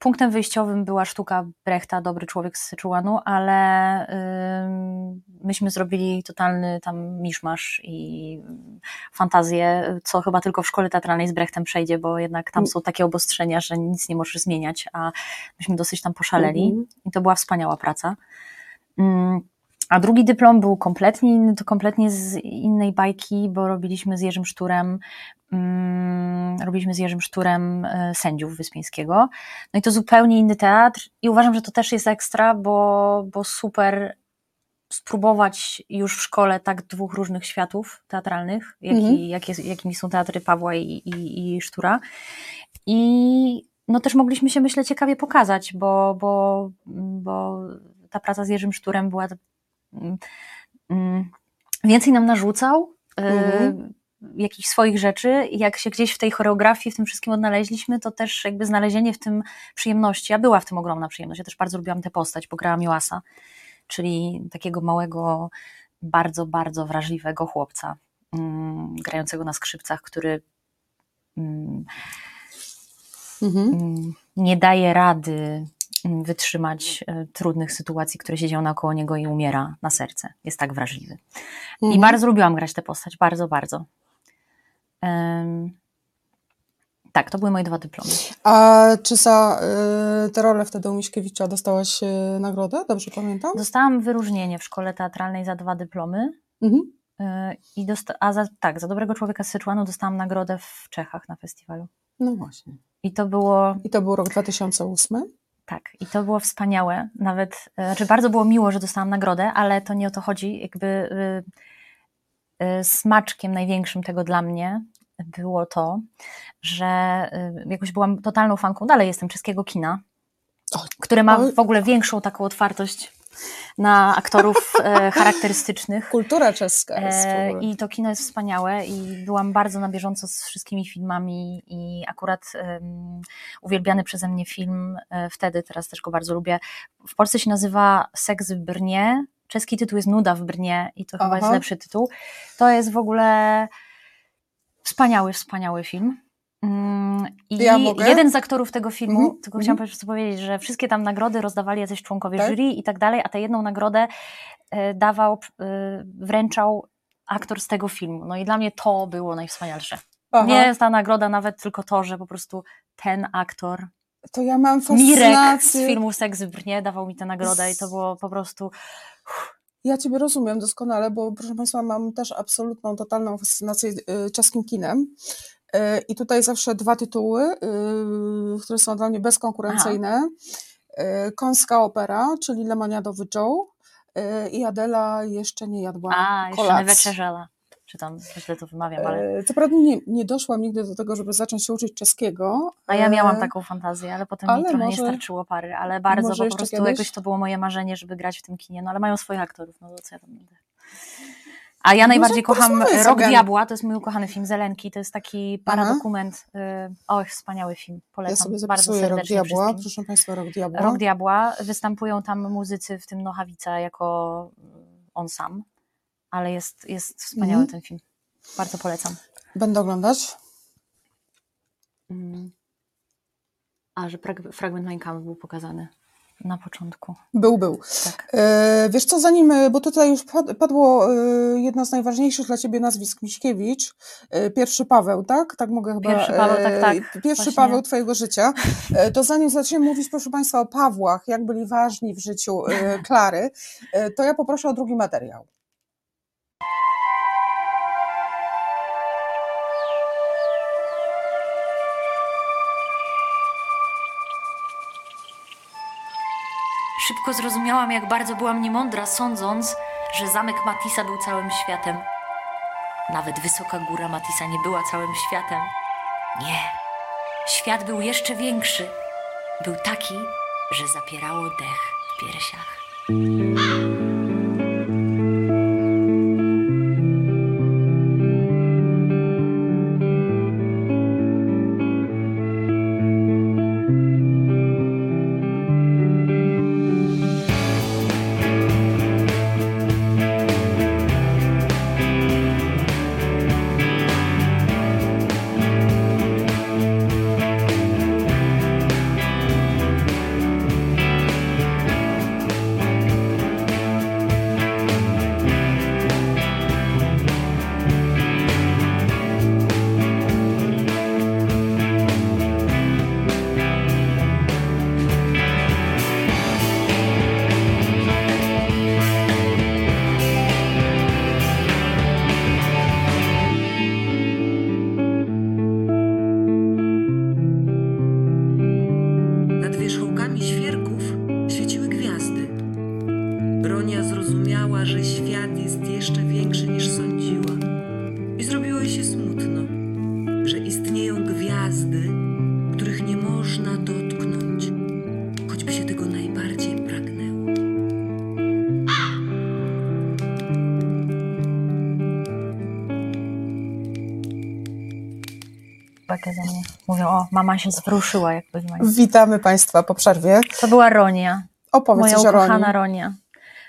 Punktem wyjściowym była sztuka Brechta, Dobry człowiek z Seczuanu, ale ym, myśmy zrobili totalny tam miszmasz i fantazję, co chyba tylko w szkole teatralnej z Brechtem przejdzie, bo jednak tam Mm. są takie obostrzenia, że nic nie możesz zmieniać, a myśmy dosyć tam poszaleli Mhm. i to była wspaniała praca. Mm, A drugi dyplom był kompletnie inny, to kompletnie z innej bajki, bo robiliśmy z Jerzym Szturem, mm, robiliśmy z Jerzym Szturem e, sędziów Wyspiańskiego. No i to zupełnie inny teatr i uważam, że to też jest ekstra, bo, bo super spróbować już w szkole tak dwóch różnych światów teatralnych, jaki, Mhm. jakie, jakimi są teatry Pawła i, i, i Sztura. I no też mogliśmy się, myślę, ciekawie pokazać, bo, bo, bo ta praca z Jerzym Szturem była więcej nam narzucał y, Mhm. jakichś swoich rzeczy. Jak się gdzieś w tej choreografii, w tym wszystkim odnaleźliśmy, to też jakby znalezienie w tym przyjemności. Ja była w tym ogromna przyjemność. Ja też bardzo lubiłam tę postać, bo grałam Joasa, czyli takiego małego, bardzo, bardzo wrażliwego chłopca, mm, grającego na skrzypcach, który mm, Mhm. mm, nie daje rady mm, wytrzymać e, trudnych sytuacji, które się dzieją naokoło niego i umiera na serce. Jest tak wrażliwy. I Mhm. bardzo lubiłam grać tę postać, bardzo, bardzo. Em, tak, to były moje dwa dyplomy. A czy za y, tę rolę wtedy u Miśkiewicza dostałaś y, nagrodę? Dobrze pamiętam? Dostałam wyróżnienie w szkole teatralnej za dwa dyplomy. Mhm. e, I dosta- a za, tak, za dobrego człowieka z Syczuanu dostałam nagrodę w Czechach na festiwalu. No właśnie. I to było I to był rok 2008? Tak, i to było wspaniałe. Nawet, e, znaczy bardzo było miło, że dostałam nagrodę, ale to nie o to chodzi. Jakby y, y, smaczkiem największym tego dla mnie było to, że y, jakoś byłam totalną fanką, dalej jestem czeskiego kina, które ma w ogóle większą taką otwartość na aktorów e, charakterystycznych. Kultura czeska jest E, ogóle. I to kino jest wspaniałe i byłam bardzo na bieżąco z wszystkimi filmami i akurat um, uwielbiany przeze mnie film e, wtedy, teraz też go bardzo lubię, w Polsce się nazywa Seks w Brnie, czeski tytuł jest Nuda w Brnie i to chyba Aha. jest lepszy tytuł. To jest w ogóle wspaniały, wspaniały film. Mm, I Ja jeden z aktorów tego filmu, Mhm, tylko mhm. chciałam po prostu powiedzieć, że wszystkie tam nagrody rozdawali jacyś członkowie Tak? jury i tak dalej, a tę jedną nagrodę e, dawał, e, wręczał aktor z tego filmu. No i dla mnie to było najwspanialsze. Aha. Nie jest ta nagroda nawet tylko to, że po prostu ten aktor, To ja mam Mirek z fascynację. filmu Seks w Brnie dawał mi tę nagrodę i to było po prostu Ja Ciebie rozumiem doskonale, bo proszę Państwa, mam też absolutną, totalną fascynację y, czeskim kinem. Y, I tutaj zawsze dwa tytuły, y, które są dla mnie bezkonkurencyjne. Y, Końska opera, czyli Lemoniadowy Joe y, i Adela jeszcze nie jadła a, jeszcze nie kolacji. weczerzela. Czy tam źle to wymawiam, ale... Co prawda nie, nie doszłam nigdy do tego, żeby zacząć się uczyć czeskiego. A ja miałam taką fantazję, ale potem ale mi trochę może- nie starczyło pary, ale bardzo po prostu kiedyś? jakoś to było moje marzenie, żeby grać w tym kinie, no ale mają swoich aktorów, no to co ja tam będę. A ja No najbardziej kocham Rok. Diabła, to jest mój ukochany film Zelenki, to jest taki paradokument. y, Och, wspaniały film, polecam Ja sobie bardzo zapisuję Rok serdecznie Diabła. wszystkim. Proszę Państwa, Rok Diabła. Rok Diabła, występują tam muzycy, w tym Nochawica jako on sam, ale jest, jest wspaniały Mhm. ten film. Bardzo polecam. Będę oglądać. Mm. A, że frag- fragment Mein Kampf był pokazany na początku. Był, był. Tak. E, wiesz co, zanim, e, bo tutaj już pad- padło e, jedno z najważniejszych dla Ciebie nazwisk, Miśkiewicz, pierwszy Paweł, tak? Tak mogę chyba... Pierwszy Paweł, tak, tak. Pierwszy Właśnie. Paweł Twojego życia. To zanim zaczniemy mówić, proszę Państwa, o Pawłach, jak byli ważni w życiu Klary, to ja poproszę o drugi materiał. Szybko zrozumiałam, jak bardzo byłam niemądra, sądząc, że zamek Matisa był całym światem. Nawet wysoka góra Matisa nie była całym światem. Nie. Świat był jeszcze większy. Był taki, że zapierało dech w piersiach. Mama się zwrószyła, jak byli mali. Witamy Państwa po przerwie. To była Ronia. Opowiedz Moja coś ukochana Ronia.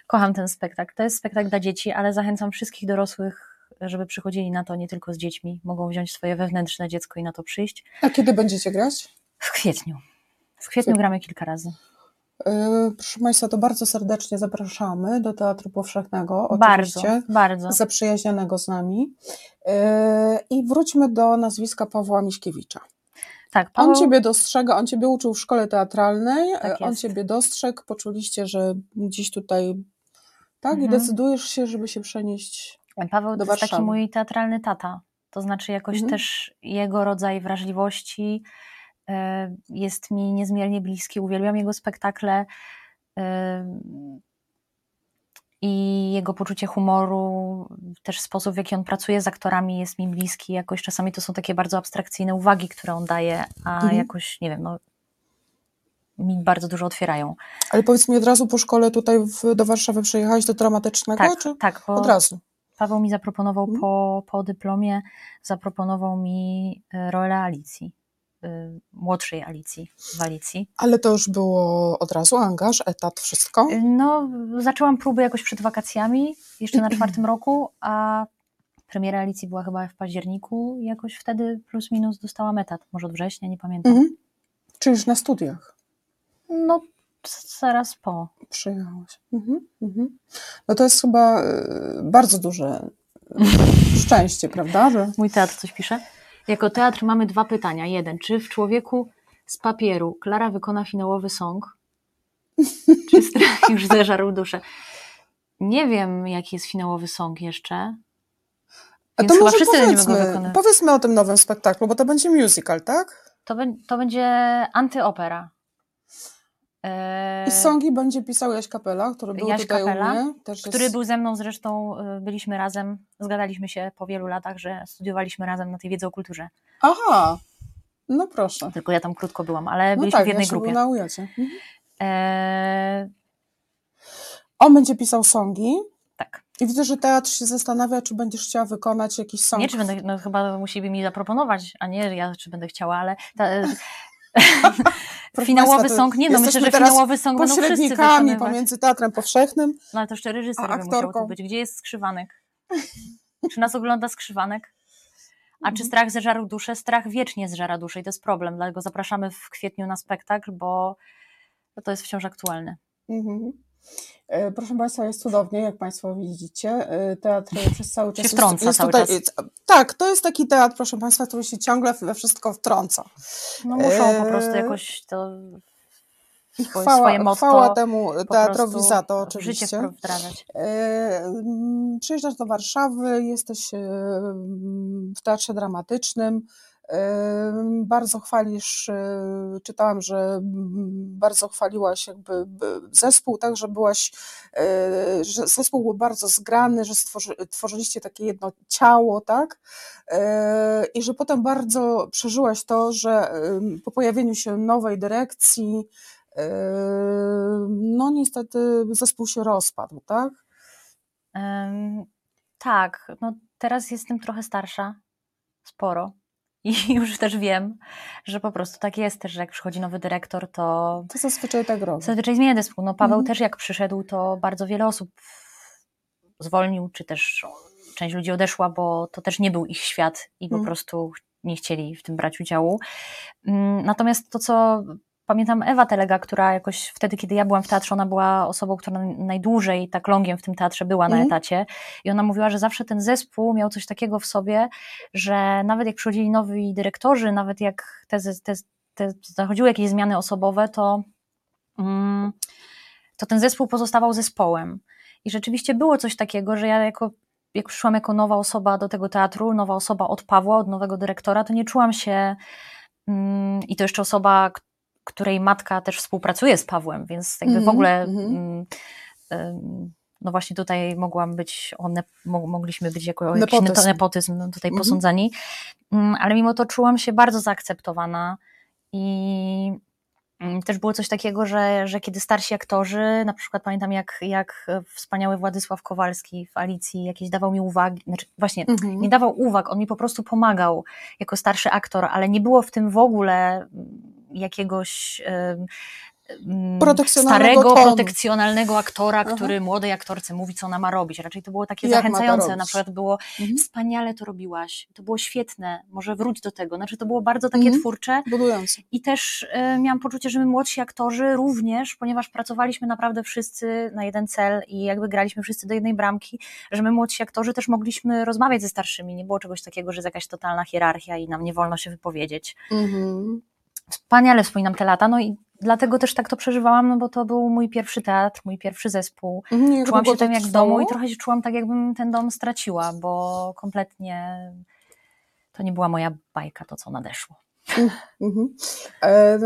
Kocham ten spektakl. To jest spektakl dla dzieci, ale zachęcam wszystkich dorosłych, żeby przychodzili na to nie tylko z dziećmi. Mogą wziąć swoje wewnętrzne dziecko i na to przyjść. A kiedy będziecie grać? W kwietniu. W kwietniu gramy kilka razy. E, Proszę Państwa, to bardzo serdecznie zapraszamy do Teatru Powszechnego. Bardzo, Oczywiście. bardzo. zaprzyjaźnionego z nami. Yy, I wróćmy do nazwiska Pawła Miśkiewicza. Tak, On Paweł, ciebie dostrzega, on ciebie uczył w szkole teatralnej, Tak on jest. ciebie dostrzegł, poczuliście, że gdzieś tutaj tak i Mhm. decydujesz się, żeby się przenieść. Paweł do to jest taki Warszawy. mój teatralny tata. To znaczy jakoś Mhm. też jego rodzaj wrażliwości e, jest mi niezmiernie bliski. Uwielbiam jego spektakle e, i jego poczucie humoru, też sposób w jaki on pracuje z aktorami jest mi bliski. Jakoś czasami to są takie bardzo abstrakcyjne uwagi, które on daje, a Mhm. jakoś, nie wiem, no, mi bardzo dużo otwierają. Ale powiedz mi od razu po szkole tutaj w, do Warszawy przyjechałeś do dramatycznego, Tak, czy tak, bo od razu? Paweł mi zaproponował Mhm. po, po dyplomie, zaproponował mi e, rolę Alicji, młodszej Alicji w Alicji. Ale to już było od razu, angaż, etat, wszystko? Y, No, zaczęłam próby jakoś przed wakacjami, jeszcze na czwartym roku, a premiera Alicji była chyba w październiku i jakoś wtedy plus minus dostałam etat, może od września, nie pamiętam. Mhm. Czy już na studiach? No, zaraz po. Przyjechałaś. Mhm, mhm. No to jest chyba y, bardzo duże y, szczęście, prawda? Że... Mój teatr coś pisze. Jako teatr mamy dwa pytania. Jeden, czy w Człowieku z papieru Klara wykona finałowy song? Czy strach już zeżarł duszę? Nie wiem, jaki jest finałowy song jeszcze. A to może powiedzmy, powiedzmy o tym nowym spektaklu, bo to będzie musical, tak? To, bę- to będzie antyopera. Eee, I songi będzie pisał Jaś Kapela, który był Jaś tutaj Kapela, u mnie. Też który jest... był ze mną zresztą, y, byliśmy razem, zgadaliśmy się po wielu latach, że studiowaliśmy razem na tej wiedzy o kulturze. Aha, no proszę. Tylko ja tam krótko byłam, ale No byliśmy tak, w jednej był grupie. na ujacie. Mhm. Eee, On będzie pisał songi. tak. I widzę, że teatr się zastanawia, czy będziesz chciała wykonać jakiś song. Nie, czy będę, no chyba musieliby mi zaproponować, a nie ja, czy będę chciała, ale ta, Proszę finałowy Państwa, song, nie no, myślę, że finałowy song będą wszyscy Pośrednikami wykonywać. pomiędzy teatrem powszechnym. No ale to jeszcze reżyser by musiał tu być. Gdzie jest skrzywanek? Czy nas ogląda skrzywanek? A czy Mhm. strach zeżarł duszę? Strach wiecznie zżera duszę i to jest problem, dlatego zapraszamy w kwietniu na spektakl, bo to jest wciąż aktualne. Mhm. E, Proszę Państwa, jest cudownie, jak Państwo widzicie. E, Teatr przez cały czas Się wtrąca jest, cały tutaj, czas. jest- Tak, to jest taki teatr, proszę Państwa, który się ciągle we wszystko wtrąca. No muszą po prostu jakoś to I chwała, swoje motto chwała temu teatrowi za to oczywiście. E, mm, Przyjeżdżasz do Warszawy, jesteś e, w teatrze dramatycznym. Bardzo chwalisz, e, czytałam, że bardzo chwaliłaś jakby zespół, tak, że byłaś, e, że zespół był bardzo zgrany, że stworzy, tworzyliście takie jedno ciało, tak, E, i że potem bardzo przeżyłaś to, że po pojawieniu się nowej dyrekcji, no niestety zespół się rozpadł, tak? Em, tak, no teraz jestem trochę starsza, sporo. I już też wiem, że po prostu tak jest też, że jak przychodzi nowy dyrektor, to To zazwyczaj tak robi. zazwyczaj zmienia zespół. No Paweł Mhm. też jak przyszedł, to bardzo wiele osób zwolnił, czy też część ludzi odeszła, bo to też nie był ich świat i po Mhm. prostu nie chcieli w tym brać udziału. Mm, Natomiast to, co pamiętam Ewa Telega, która jakoś wtedy, kiedy ja byłam w teatrze, ona była osobą, która najdłużej tak longiem w tym teatrze była na Mhm. etacie i ona mówiła, że zawsze ten zespół miał coś takiego w sobie, że nawet jak przychodzili nowi dyrektorzy, nawet jak te, te, te zachodziły jakieś zmiany osobowe, to, mm, to ten zespół pozostawał zespołem. I rzeczywiście było coś takiego, że ja jako jak przyszłam jako nowa osoba do tego teatru, nowa osoba od Pawła, od nowego dyrektora, to nie czułam się mm, i to jeszcze osoba, której matka też współpracuje z Pawłem, więc jakby w Mhm, ogóle mhm. mm, ym, no właśnie tutaj mogłam być, one, mo, mogliśmy być jako jakiś Nepotyzm. nepotyzm, nepotyzm no, tutaj Mhm. posądzani, Mm, ale mimo to czułam się bardzo zaakceptowana i Mm, Też było coś takiego, że, że kiedy starsi aktorzy, na przykład pamiętam jak, jak wspaniały Władysław Kowalski w Alicji jakieś dawał mi uwagi, znaczy właśnie Mhm. nie dawał uwag, on mi po prostu pomagał jako starszy aktor, ale nie było w tym w ogóle mm, jakiegoś starego, tonu. protekcjonalnego aktora, Aha. który młodej aktorce mówi, co ona ma robić. Raczej to było takie Jak zachęcające. Na przykład było Mhm. wspaniale to robiłaś, to było świetne, może wróć do tego. Znaczy to było bardzo takie Mhm. twórcze. Budujący. I też e, miałam poczucie, że my młodsi aktorzy również, ponieważ pracowaliśmy naprawdę wszyscy na jeden cel i jakby graliśmy wszyscy do jednej bramki, że my młodsi aktorzy też mogliśmy rozmawiać ze starszymi. Nie było czegoś takiego, że jest jakaś totalna hierarchia i nam nie wolno się wypowiedzieć. Mhm. Wspaniale wspominam te lata, no i dlatego też tak to przeżywałam, no bo to był mój pierwszy teatr, mój pierwszy zespół. Mhm. Jak Czułam się tam jak w domu i trochę się czułam tak, jakbym ten dom straciła, bo kompletnie to nie była moja bajka, to co nadeszło. Mhm. E,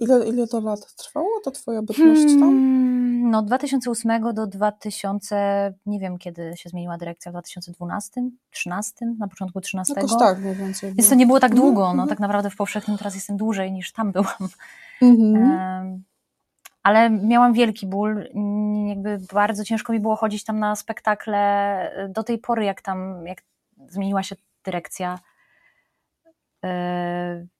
ile, ile to lat trwało, to twoja bytność tam? Hmm, No, 2008 do 2000, nie wiem kiedy się zmieniła dyrekcja, w 2012, 13, na początku 13. Jakoś tak mniej więcej. Więc to nie było tak Mhm, długo. No, mhm. tak naprawdę w powszechnym teraz jestem dłużej niż tam byłam. Mhm. Ale miałam wielki ból. mm, Jakby bardzo ciężko mi było chodzić tam na spektakle do tej pory, jak tam jak zmieniła się dyrekcja.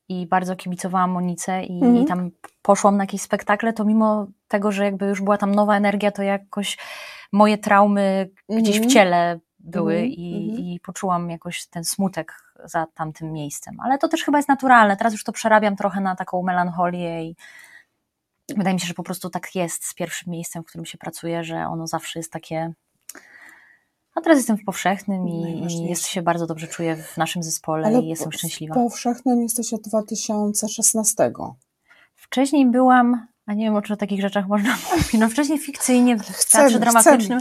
I bardzo kibicowałam Monice i, Mhm. i tam poszłam na jakieś spektakle, to mimo tego, że jakby już była tam nowa energia, to jakoś moje traumy gdzieś w Mhm. ciele były Mhm, i, mhm. i poczułam jakoś ten smutek za tamtym miejscem. Ale to też chyba jest naturalne. Teraz już to przerabiam trochę na taką melancholię i wydaje mi się, że po prostu tak jest z pierwszym miejscem, w którym się pracuje, że ono zawsze jest takie. A teraz jestem w powszechnym i, i jest, się bardzo dobrze czuję w naszym zespole Ale i jestem szczęśliwa. W powszechnym jesteś od 2016. Wcześniej byłam, a nie wiem, czy o takich rzeczach można mówić, no wcześniej fikcyjnie w Chcemy, teatrze dramatycznym.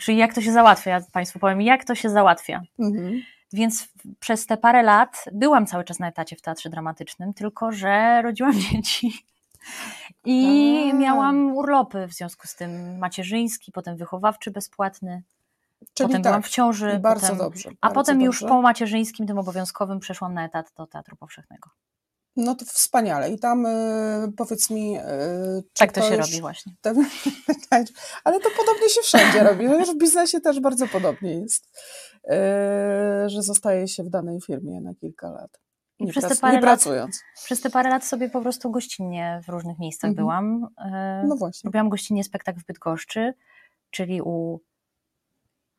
Czyli jak to się załatwia, ja Państwu powiem, jak to się załatwia. Mhm. Więc przez te parę lat byłam cały czas na etacie w teatrze dramatycznym, tylko że rodziłam dzieci. I miałam urlopy w związku z tym macierzyński, potem wychowawczy bezpłatny, Czyli potem tak. byłam w ciąży. I bardzo potem, dobrze. a bardzo potem już dobrze. po macierzyńskim, tym obowiązkowym, przeszłam na etat do Teatru Powszechnego. No to wspaniale. I tam y, powiedz mi. Y, czy Tak to się już- robi właśnie. to- Ale to podobnie się wszędzie robi. Chociaż w biznesie też bardzo podobnie jest, y, że zostaje się w danej firmie na kilka lat. Nie, przez te prac, parę nie lat- pracując. Przez te parę lat sobie po prostu gościnnie w różnych miejscach Mhm. byłam. E, No właśnie. Robiłam gościnnie spektakl w Bydgoszczy, czyli u.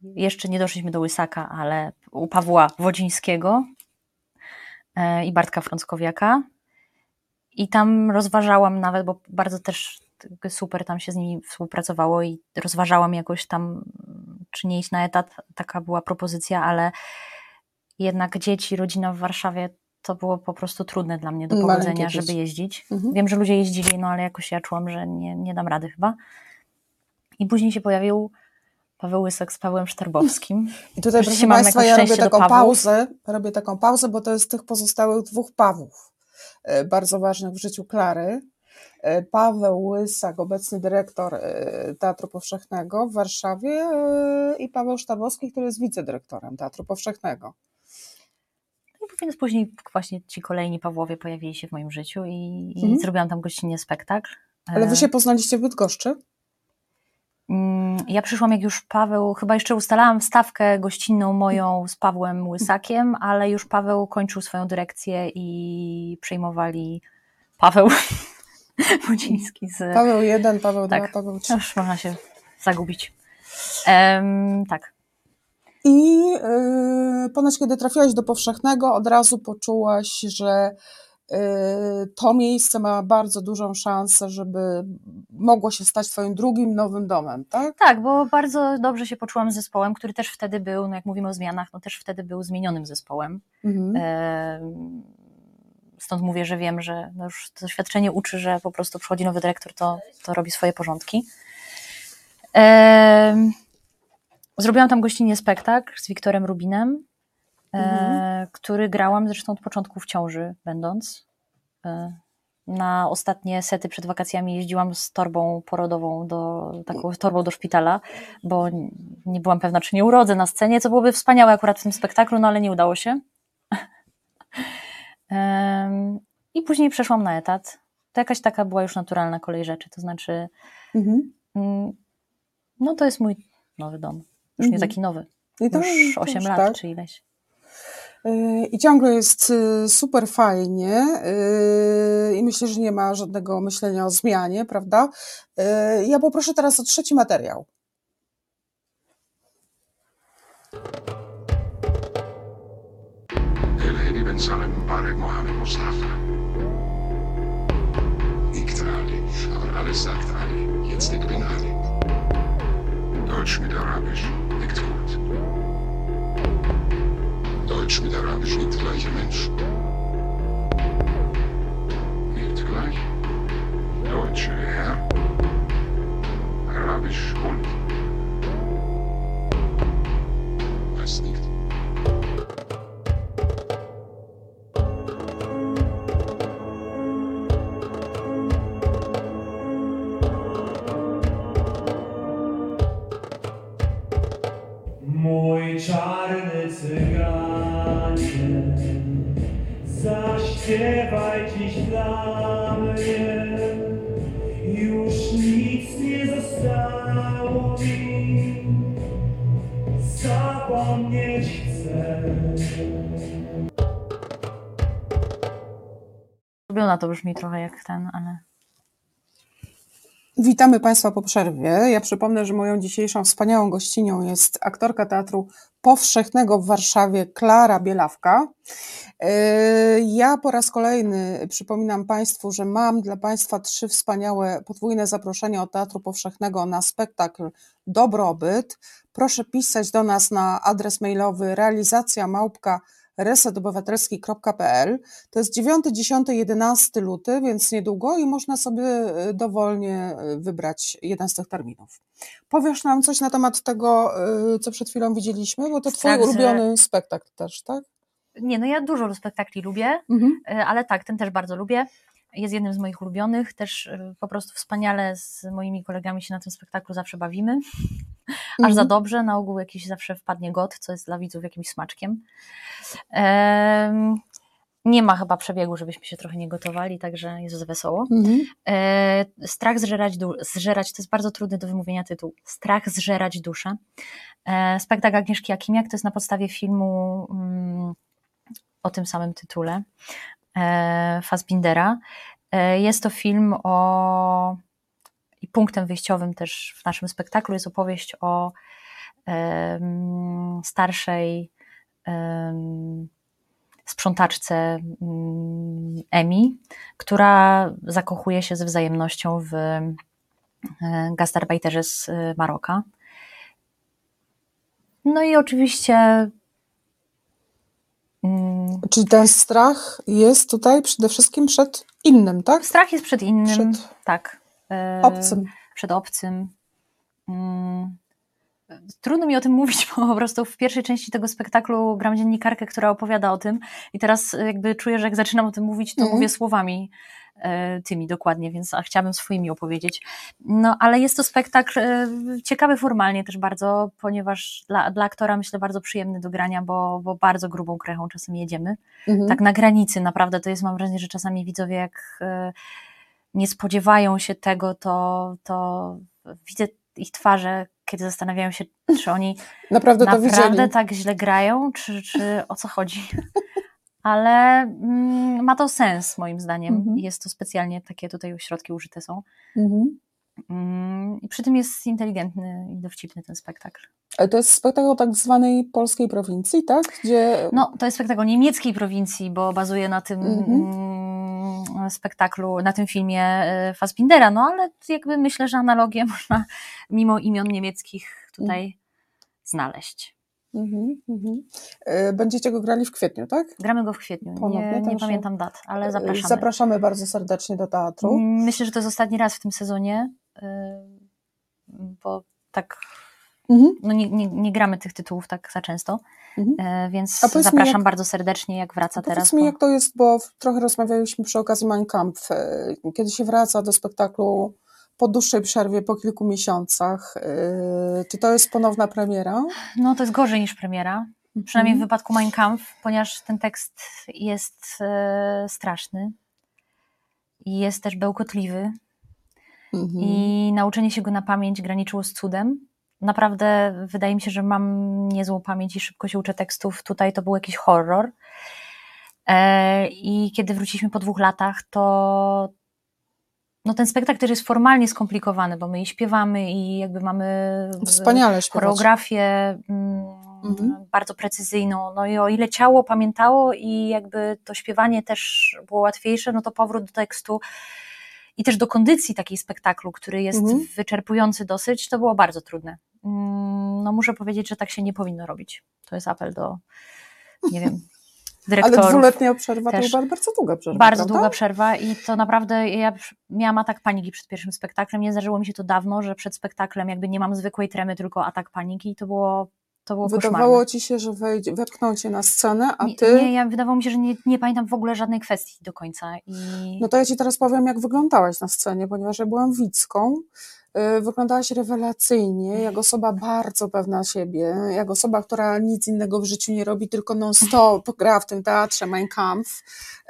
Jeszcze nie doszliśmy do Łysaka, ale u Pawła Wodzińskiego e, i Bartka Frąckowiaka. I tam rozważałam nawet, bo bardzo też super tam się z nimi współpracowało i rozważałam jakoś tam, czy nie iść na etat. Taka była propozycja, ale jednak dzieci, rodzina w Warszawie to było po prostu trudne dla mnie do dzieci. żeby jeździć. Mhm. Wiem, że ludzie jeździli, no ale jakoś ja czułam, że nie, nie dam rady chyba. I później się pojawił Paweł Łysek z Pawłem Sztarbowskim. I tutaj, proszę Państwa, ja robię taką pauzę, robię taką pauzę, bo to jest tych pozostałych dwóch Pawłów, e, bardzo ważnych w życiu Klary. E, Paweł Łysak, obecny dyrektor e, Teatru Powszechnego w Warszawie i Paweł Sztabowski, który jest wicedyrektorem Teatru Powszechnego. No i więc później właśnie ci kolejni Pawłowie pojawili się w moim życiu i, i Mhm. zrobiłam tam gościnnie spektakl. Ale Wy się poznaliście w Bydgoszczy? Mm, Ja przyszłam, jak już Paweł, chyba jeszcze ustalałam stawkę gościnną moją z Pawłem Łysakiem, ale już Paweł kończył swoją dyrekcję i przejmowali Paweł Wodziński z. Paweł 1, Paweł 2, tak. Paweł 3. Już można się zagubić. Em, tak. I yy, ponoć, kiedy trafiłaś do powszechnego, od razu poczułaś, że to miejsce ma bardzo dużą szansę, żeby mogło się stać Twoim drugim nowym domem, tak? Tak, bo bardzo dobrze się poczułam z zespołem, który też wtedy był, no jak mówimy o zmianach, no też wtedy był zmienionym zespołem. Mhm. Em, Stąd mówię, że wiem, że no już to doświadczenie uczy, że po prostu przychodzi nowy dyrektor, to, to robi swoje porządki. Em, Zrobiłam tam gościnnie spektakl z Wiktorem Rubinem, Mhm. który grałam zresztą od początku w ciąży będąc. E, Na ostatnie sety przed wakacjami jeździłam z torbą porodową, do, taką torbą do szpitala, bo nie byłam pewna, czy nie urodzę na scenie, co byłoby wspaniałe akurat w tym spektaklu, no ale nie udało się. I później przeszłam na etat. To jakaś taka była już naturalna kolej rzeczy, to znaczy, Mhm. no to jest mój nowy dom. Już nie Mhm. taki nowy, I to już to 8 już lat tak. czy ileś. Yy, I ciągle jest yy, super fajnie yy, i myślę, że nie ma żadnego myślenia o zmianie, prawda? Yy, Ja poproszę teraz o trzeci materiał. الهادي بن سالم مبارك Mohammed Mustafa. Nicht Ali, aber alles sagt Ali. Jetzt ich bin Ali. Deutsch mit Arabisch Deutsch mit Arabisch nicht gleicher Mensch. Nicht gleich. Deutsch Herr. Arabisch Hund. Weiß nicht. To brzmi trochę jak ten, ale Witamy Państwa po przerwie. Ja przypomnę, że moją dzisiejszą wspaniałą gościnią jest aktorka Teatru Powszechnego w Warszawie, Klara Bielawka. Yy, Ja po raz kolejny przypominam Państwu, że mam dla Państwa trzy wspaniałe podwójne zaproszenia od Teatru Powszechnego na spektakl Dobrobyt. Proszę pisać do nas na adres mailowy realizacja małpka resetobywatelski.pl. To jest 9, 10, 11 luty, więc niedługo i można sobie y, dowolnie y, wybrać jeden z tych terminów. Powiesz nam coś na temat tego, y, co przed chwilą widzieliśmy, bo to twój Tak, że- ulubiony spektakl też, tak? nie, no ja dużo spektakli lubię, Mhm. E, ale tak, ten też bardzo lubię. Jest jednym z moich ulubionych. Też e, po prostu wspaniale z moimi kolegami się na tym spektaklu zawsze bawimy. Aż Mhm. za dobrze. Na ogół jakiś zawsze wpadnie got, co jest dla widzów jakimś smaczkiem. Em, Nie ma chyba przebiegu, żebyśmy się trochę nie gotowali, także jest wesoło. Mhm. E, strach zżerać, du- zżerać, to jest bardzo trudny do wymówienia tytuł. Strach zżerać duszę. E, spektakl Agnieszki Jakimiak to jest na podstawie filmu mm, o tym samym tytule e, Fassbindera. E, jest to film o i punktem wyjściowym też w naszym spektaklu jest opowieść o starszej sprzątaczce mm, Emi, która zakochuje się ze wzajemnością w e, gastarbeiterze z e, Maroka. No i oczywiście mm, Czyli ten strach jest tutaj przede wszystkim przed innym, tak? strach jest przed innym, Przed tak. Obcym. Przed obcym. Mm, Trudno mi o tym mówić, bo po prostu w pierwszej części tego spektaklu gram dziennikarkę, która opowiada o tym i teraz jakby czuję, że jak zaczynam o tym mówić, to Mhm. mówię słowami e, tymi dokładnie, więc a chciałabym swoimi opowiedzieć. No ale jest to spektakl e, ciekawy formalnie też bardzo, ponieważ dla, dla aktora myślę bardzo przyjemny do grania, bo, bo bardzo grubą krechą czasem jedziemy. Mhm. Tak na granicy naprawdę to jest, mam wrażenie, że czasami widzowie jak e, nie spodziewają się tego, to, to widzę ich twarze, kiedy zastanawiają się, czy oni Naprawdę naprawdę tak źle grają, czy, czy o co chodzi. Ale mm, ma to sens moim zdaniem. Mhm. Jest to specjalnie takie tutaj środki użyte są. Mhm. Mm, I przy tym jest inteligentny i dowcipny ten spektakl. E, To jest spektakl tak zwanej polskiej prowincji, tak? Gdzie No, to jest spektakl niemieckiej prowincji, bo bazuje na tym Mhm. mm, spektaklu, na tym filmie e, Fassbindera, no ale jakby myślę, że analogię można mimo imion niemieckich tutaj znaleźć. Mhm, mhm. E, Będziecie go grali w kwietniu, tak? Gramy go w kwietniu, Ponownie, nie, nie pamiętam dat, ale E, zapraszamy. Zapraszamy bardzo serdecznie do teatru. Mm, Myślę, że to jest ostatni raz w tym sezonie, bo tak Mhm. no nie, nie, nie gramy tych tytułów tak za często, Mhm. e, więc powiedz zapraszam jak- bardzo serdecznie, jak wraca Powiedz teraz. mi, bo- jak to jest, bo trochę rozmawialiśmy przy okazji Mein Kampf. e, Kiedy się wraca do spektaklu po dłuższej przerwie, po kilku miesiącach, e, czy to jest ponowna premiera? No to jest gorzej niż premiera, przynajmniej w Mhm. wypadku Mein Kampf, ponieważ ten tekst jest straszny i jest też bełkotliwy Mhm. i nauczenie się go na pamięć graniczyło z cudem. Naprawdę wydaje mi się, że mam niezłą pamięć i szybko się uczę tekstów. Tutaj to był jakiś horror. E, I kiedy wróciliśmy po dwóch latach, to no ten spektakl też jest formalnie skomplikowany, bo my i śpiewamy i jakby mamy w- Wspaniale śpiewać. choreografię mm, Mhm. bardzo precyzyjną. No i o ile ciało pamiętało i jakby to śpiewanie też było łatwiejsze, no to powrót do tekstu i też do kondycji takiej spektaklu, który jest Mhm. wyczerpujący dosyć, to było bardzo trudne. Mm, No muszę powiedzieć, że tak się nie powinno robić. To jest apel do, nie wiem, Ale dyrektorów. dwuletnia przerwa też. to była bardzo długa przerwa, Bardzo prawda? długa przerwa i to naprawdę, ja miałam atak paniki przed pierwszym spektaklem. Nie zdarzyło mi się to dawno, że przed spektaklem jakby nie mam zwykłej tremy, tylko atak paniki i to było, to było Wydawało koszmarne. ci się, że wejdzie, wepchną cię na scenę, a Nie, ty... nie, ja, wydawało mi się, że nie, nie pamiętam w ogóle żadnej kwestii do końca. I... No to ja ci teraz powiem, jak wyglądałaś na scenie, ponieważ ja byłam widzką. Yy, Wyglądałaś rewelacyjnie, jak osoba bardzo pewna siebie, jak osoba, która nic innego w życiu nie robi, tylko non-stop gra w tym teatrze Mein Kampf.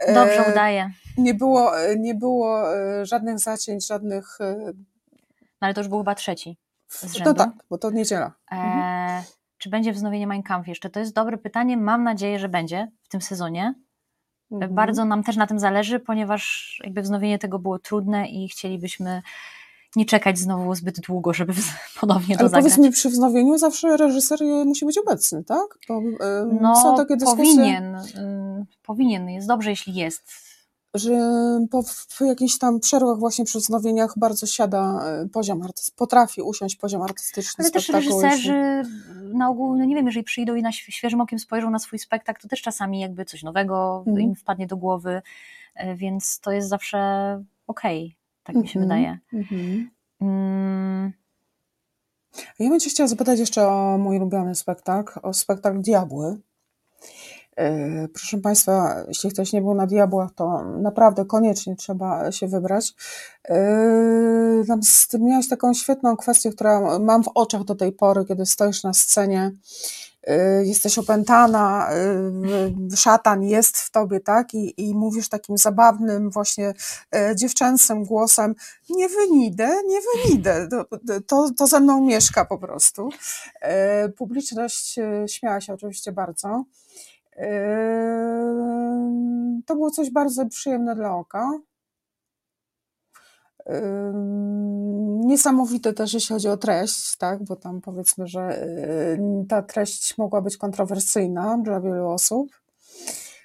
Yy, Dobrze udaje. Nie było, nie było żadnych zacięć, żadnych... No ale to już był chyba trzeci z rzędu. tak, bo to niedziela. E, czy będzie wznowienie Mein Kampf jeszcze? To jest dobre pytanie. Mam nadzieję, że będzie w tym sezonie. Mhm. Bardzo nam też na tym zależy, ponieważ jakby wznowienie tego było trudne i chcielibyśmy nie czekać znowu zbyt długo, żeby ponownie to Ale zagrać. powiedz mi, przy wznowieniu zawsze reżyser yy, musi być obecny, tak? Bo, yy, no, są takie dyskusje, powinien, ym, powinien, jest dobrze, jeśli jest. że po jakichś tam przerwach właśnie przy wznowieniach bardzo siada y, poziom artystyczny, potrafi usiąść poziom artystyczny Ale też reżyserzy na ogół, no nie wiem, jeżeli przyjdą i na świe- świeżym okiem spojrzą na swój spektakl, to też czasami jakby coś nowego Mhm. im wpadnie do głowy, e, więc to jest zawsze okej, tak mi się Mhm. wydaje. Mhm. Mm, Ja bym cię chciała zapytać jeszcze o mój ulubiony spektakl, o spektakl Diabły. E, Proszę Państwa, jeśli ktoś nie był na diabłach, to naprawdę koniecznie trzeba się wybrać. E, Tam z tym miałeś taką świetną kwestię, która mam w oczach do tej pory, kiedy stoisz na scenie, e, jesteś opętana, szatan jest w tobie, tak? I, i mówisz takim zabawnym, właśnie e, dziewczęcym głosem, nie wynidę, nie wynidę, to, to, to ze mną mieszka po prostu. E, Publiczność e, śmiała się oczywiście bardzo. Ym, To było coś bardzo przyjemne dla oka. Ym, Niesamowite też, jeśli chodzi o treść, tak, bo tam powiedzmy, że y, ta treść mogła być kontrowersyjna dla wielu osób.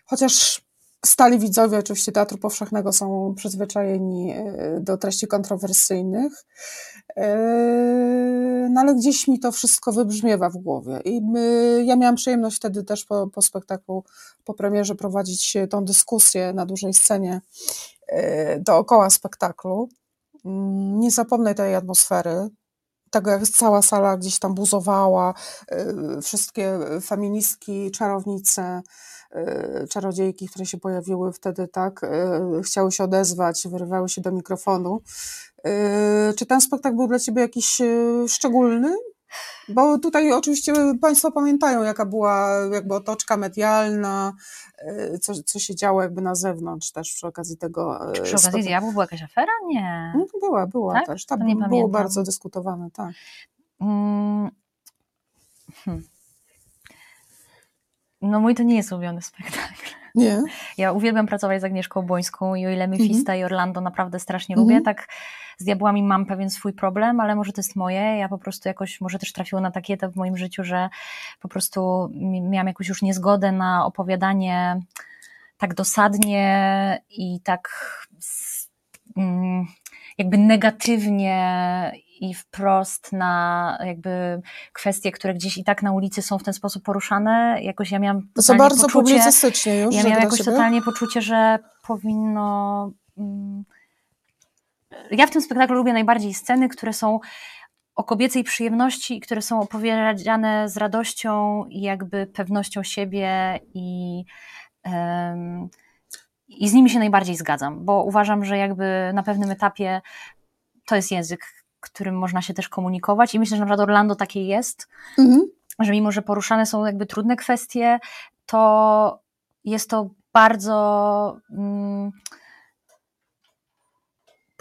Chociaż stali widzowie oczywiście Teatru Powszechnego są przyzwyczajeni y, do treści kontrowersyjnych. Yy, No ale gdzieś mi to wszystko wybrzmiewa w głowie. I my, ja miałam przyjemność wtedy też po, po spektaklu, po premierze prowadzić tą dyskusję na dużej scenie yy, dookoła spektaklu. Mm, Nie zapomnę tej atmosfery, tego jak cała sala gdzieś tam buzowała, wszystkie feministki, czarownice, czarodziejki, które się pojawiły wtedy, tak, yy, chciały się odezwać, wyrywały się do mikrofonu. Yy, Czy ten spektakl był dla Ciebie jakiś szczególny? Bo tutaj oczywiście Państwo pamiętają, jaka była jakby otoczka medialna, co, co się działo jakby na zewnątrz też przy okazji tego. Czy przy okazji spektaklu. diabłów była jakaś afera? Nie. No, była, była Tak? też. Nie było pamiętam. bardzo dyskutowane, tak. Mm. Hmm. No mój to nie jest ulubiony spektakl. Nie? Ja uwielbiam pracować z Agnieszką Bońską i o ile Mhm. Mefista i Orlando naprawdę strasznie Mhm. lubię, tak z diabłami mam pewien swój problem, ale może to jest moje. Ja po prostu jakoś, może też trafiło na taki etap w moim życiu, że po prostu mi- miałam jakąś już niezgodę na opowiadanie tak dosadnie i tak mm, jakby negatywnie i wprost na jakby kwestie, które gdzieś i tak na ulicy są w ten sposób poruszane. Jakoś ja miałam To za bardzo poczucie, publicystycznie już. ja miałam jakoś ciebie? totalnie poczucie, że powinno. mm, Ja w tym spektaklu lubię najbardziej sceny, które są o kobiecej przyjemności, i które są opowiedziane z radością i jakby pewnością siebie i. em, i z nimi się najbardziej zgadzam, bo uważam, że jakby na pewnym etapie to jest język, którym można się też komunikować i myślę, że na przykład Orlando takie jest, Mhm. że mimo, że poruszane są jakby trudne kwestie, to jest to bardzo mm,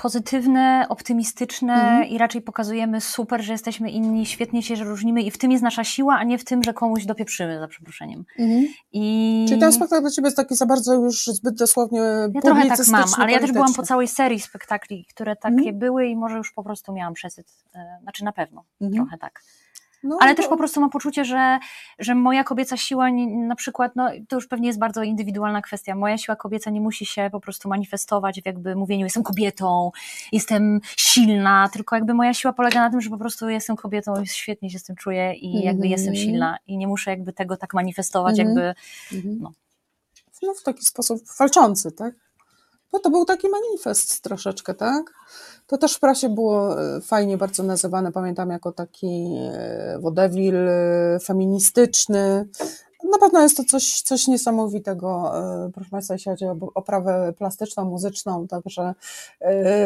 pozytywne, optymistyczne Mhm. i raczej pokazujemy super, że jesteśmy inni, świetnie się różnimy i w tym jest nasza siła, a nie w tym, że komuś dopieprzymy, za przeproszeniem. Mhm. I Czyli ten spektakl dla Ciebie jest taki za bardzo już zbyt dosłownie ja trochę tak mam, ale ja też byłam po całej serii spektakli, które takie Mhm. były i może już po prostu miałam przesyt, e, znaczy na pewno, Mhm. trochę tak. No, Ale to- też po prostu mam poczucie, że, że moja kobieca siła nie, na przykład, no to już pewnie jest bardzo indywidualna kwestia. Moja siła kobieca nie musi się po prostu manifestować w jakby mówieniu jestem kobietą, jestem silna, tylko jakby moja siła polega na tym, że po prostu jestem kobietą i świetnie się z tym czuję i jakby Mhm. jestem silna i nie muszę jakby tego tak manifestować Mhm. jakby, Mhm. no. no w taki sposób walczący, tak? No to był taki manifest troszeczkę, tak? To też w prasie było e, fajnie bardzo nazywane, pamiętam, jako taki e, wodewil e, feministyczny. Na pewno jest to coś, coś niesamowitego, proszę Państwa, jeśli chodzi o oprawę plastyczną, muzyczną, także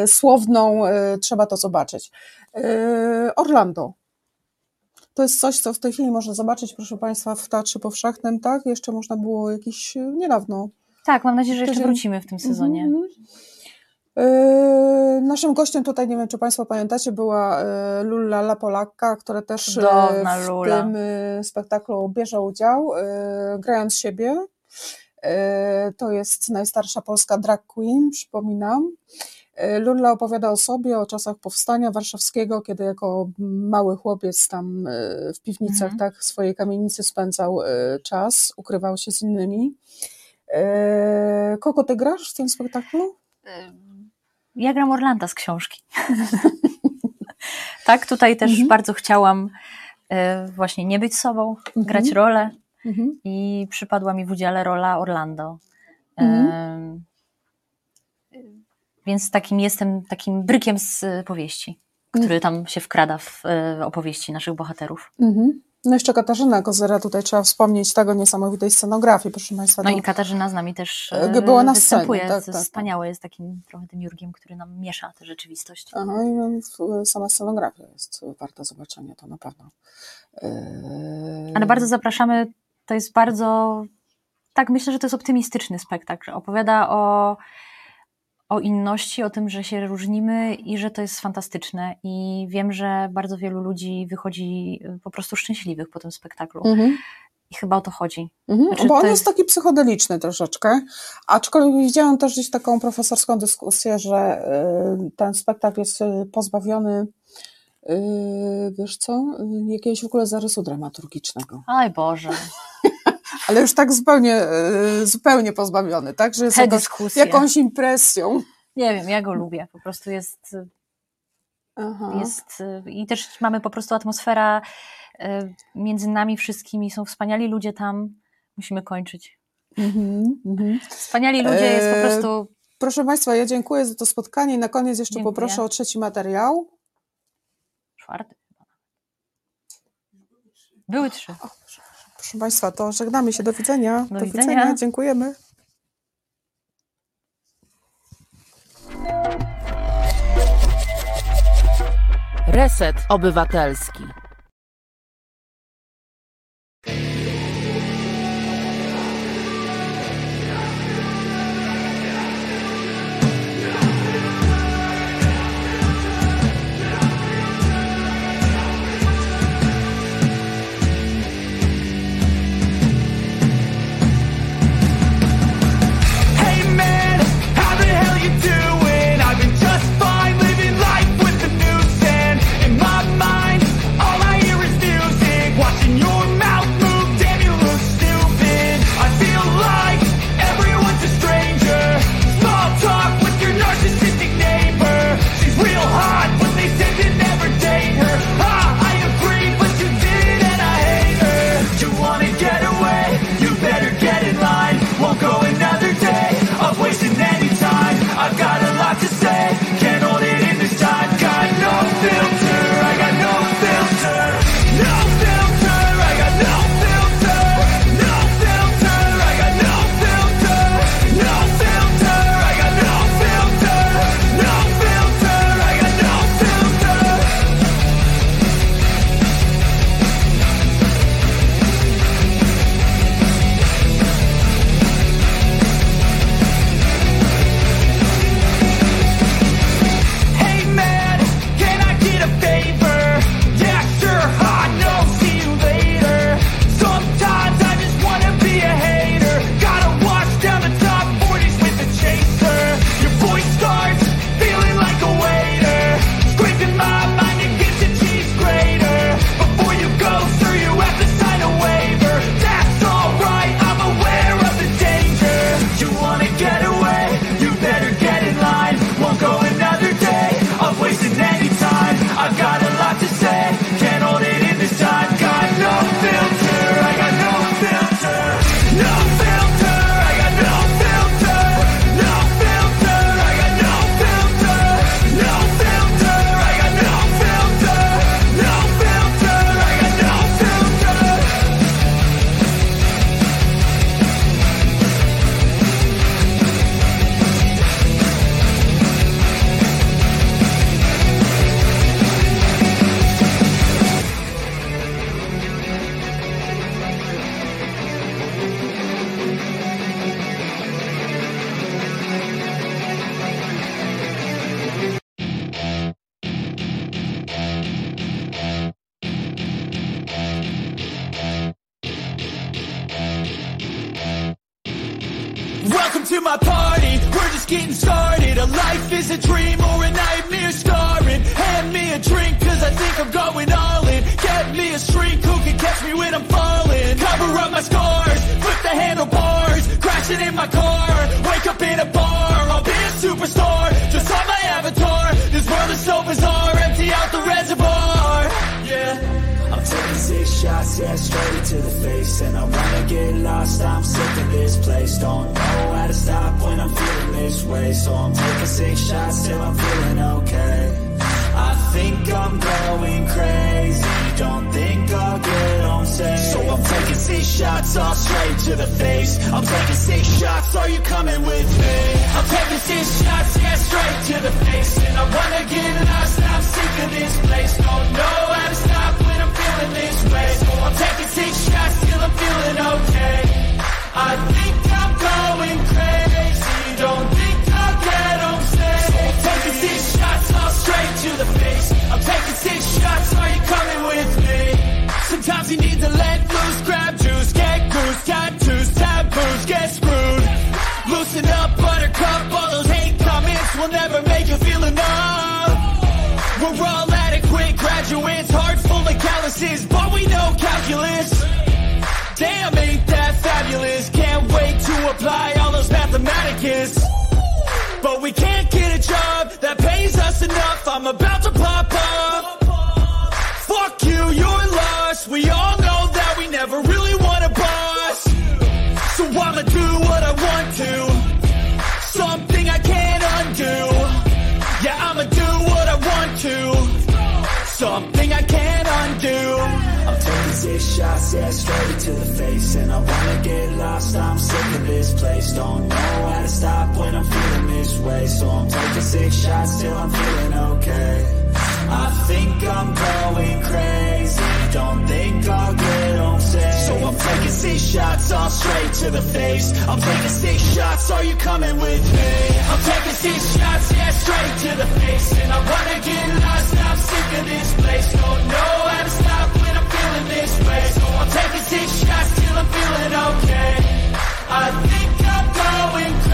słowną, trzeba to zobaczyć. Orlando. To jest coś, co w tej chwili można zobaczyć, proszę Państwa, w Teatrze Powszechnym, tak? Jeszcze można było jakiś e, niedawno. Tak, mam nadzieję, że jeszcze wrócimy w tym sezonie. Mhm, mhm. E, Naszym gościem tutaj, nie wiem czy Państwo pamiętacie, była e, Lulla La Polakka, która też Cudowna w Lula. tym spektaklu bierze udział, grając siebie. To jest najstarsza polska drag queen, przypominam. Lulla opowiada o sobie, o czasach powstania warszawskiego, kiedy jako mały chłopiec tam w piwnicach Mhm. tak, swojej kamienicy spędzał czas, ukrywał się z innymi. E, Kogo ty grasz w tym spektaklu? Ja gram Orlanda z książki. tak, tutaj też Mhm. bardzo chciałam e, właśnie nie być sobą, grać rolę Mhm. i przypadła mi w udziale rola Orlando. Mhm. Em, Więc takim jestem takim brykiem z e, powieści, który tam się wkrada w e, opowieści naszych bohaterów. No jeszcze Katarzyna Kozera, tutaj trzeba wspomnieć tego niesamowitej scenografii, proszę Państwa. No i Katarzyna z nami też E, była na scenie, występuje. tak, To tak, Wspaniałe jest takim trochę tym Jurgiem, który nam miesza tę rzeczywistość. Aha, i no, sama scenografia jest warta zobaczenia, to na pewno. Yy, Ale bardzo zapraszamy. To jest bardzo. Tak, myślę, że to jest optymistyczny spektakl. Opowiada o, o inności, o tym, że się różnimy i że to jest fantastyczne. I wiem, że bardzo wielu ludzi wychodzi y, po prostu szczęśliwych po tym spektaklu. Mhm. I chyba o to chodzi. Mhm, Znaczy, bo on jest jest- taki psychodeliczny troszeczkę, aczkolwiek widziałam też gdzieś taką profesorską dyskusję, że y, ten spektakl jest y, pozbawiony, wiesz co, jakiegoś w ogóle zarysu dramaturgicznego. Aj Boże. Ale już tak zupełnie, y, zupełnie pozbawiony, tak? Że jest Te jakąś, impresją. Nie wiem, ja go lubię. Po prostu jest Aha. jest y, i też mamy po prostu atmosfera między nami wszystkimi, są wspaniali ludzie tam, musimy kończyć. Mhm, mhm. Wspaniali ludzie jest po prostu, Proszę Państwa, ja dziękuję za to spotkanie i na koniec jeszcze Dziękuję. poproszę o trzeci materiał. czwarty. Były trzy. Proszę Państwa, to żegnamy się. Do widzenia. Do widzenia. Dziękujemy. Reset Obywatelski. shots till I'm feeling okay. I think I'm going crazy. Don't think I'll get home safe. So I'm taking six shots all straight to the face. I'm taking six shots, are you coming with me? I'm taking six shots, yeah, straight to the face. And I wanna get lost, I'm sick of this place. Don't know how to stop when I'm feeling this way. So I'm taking six shots till I'm feeling okay. I think I'm going crazy.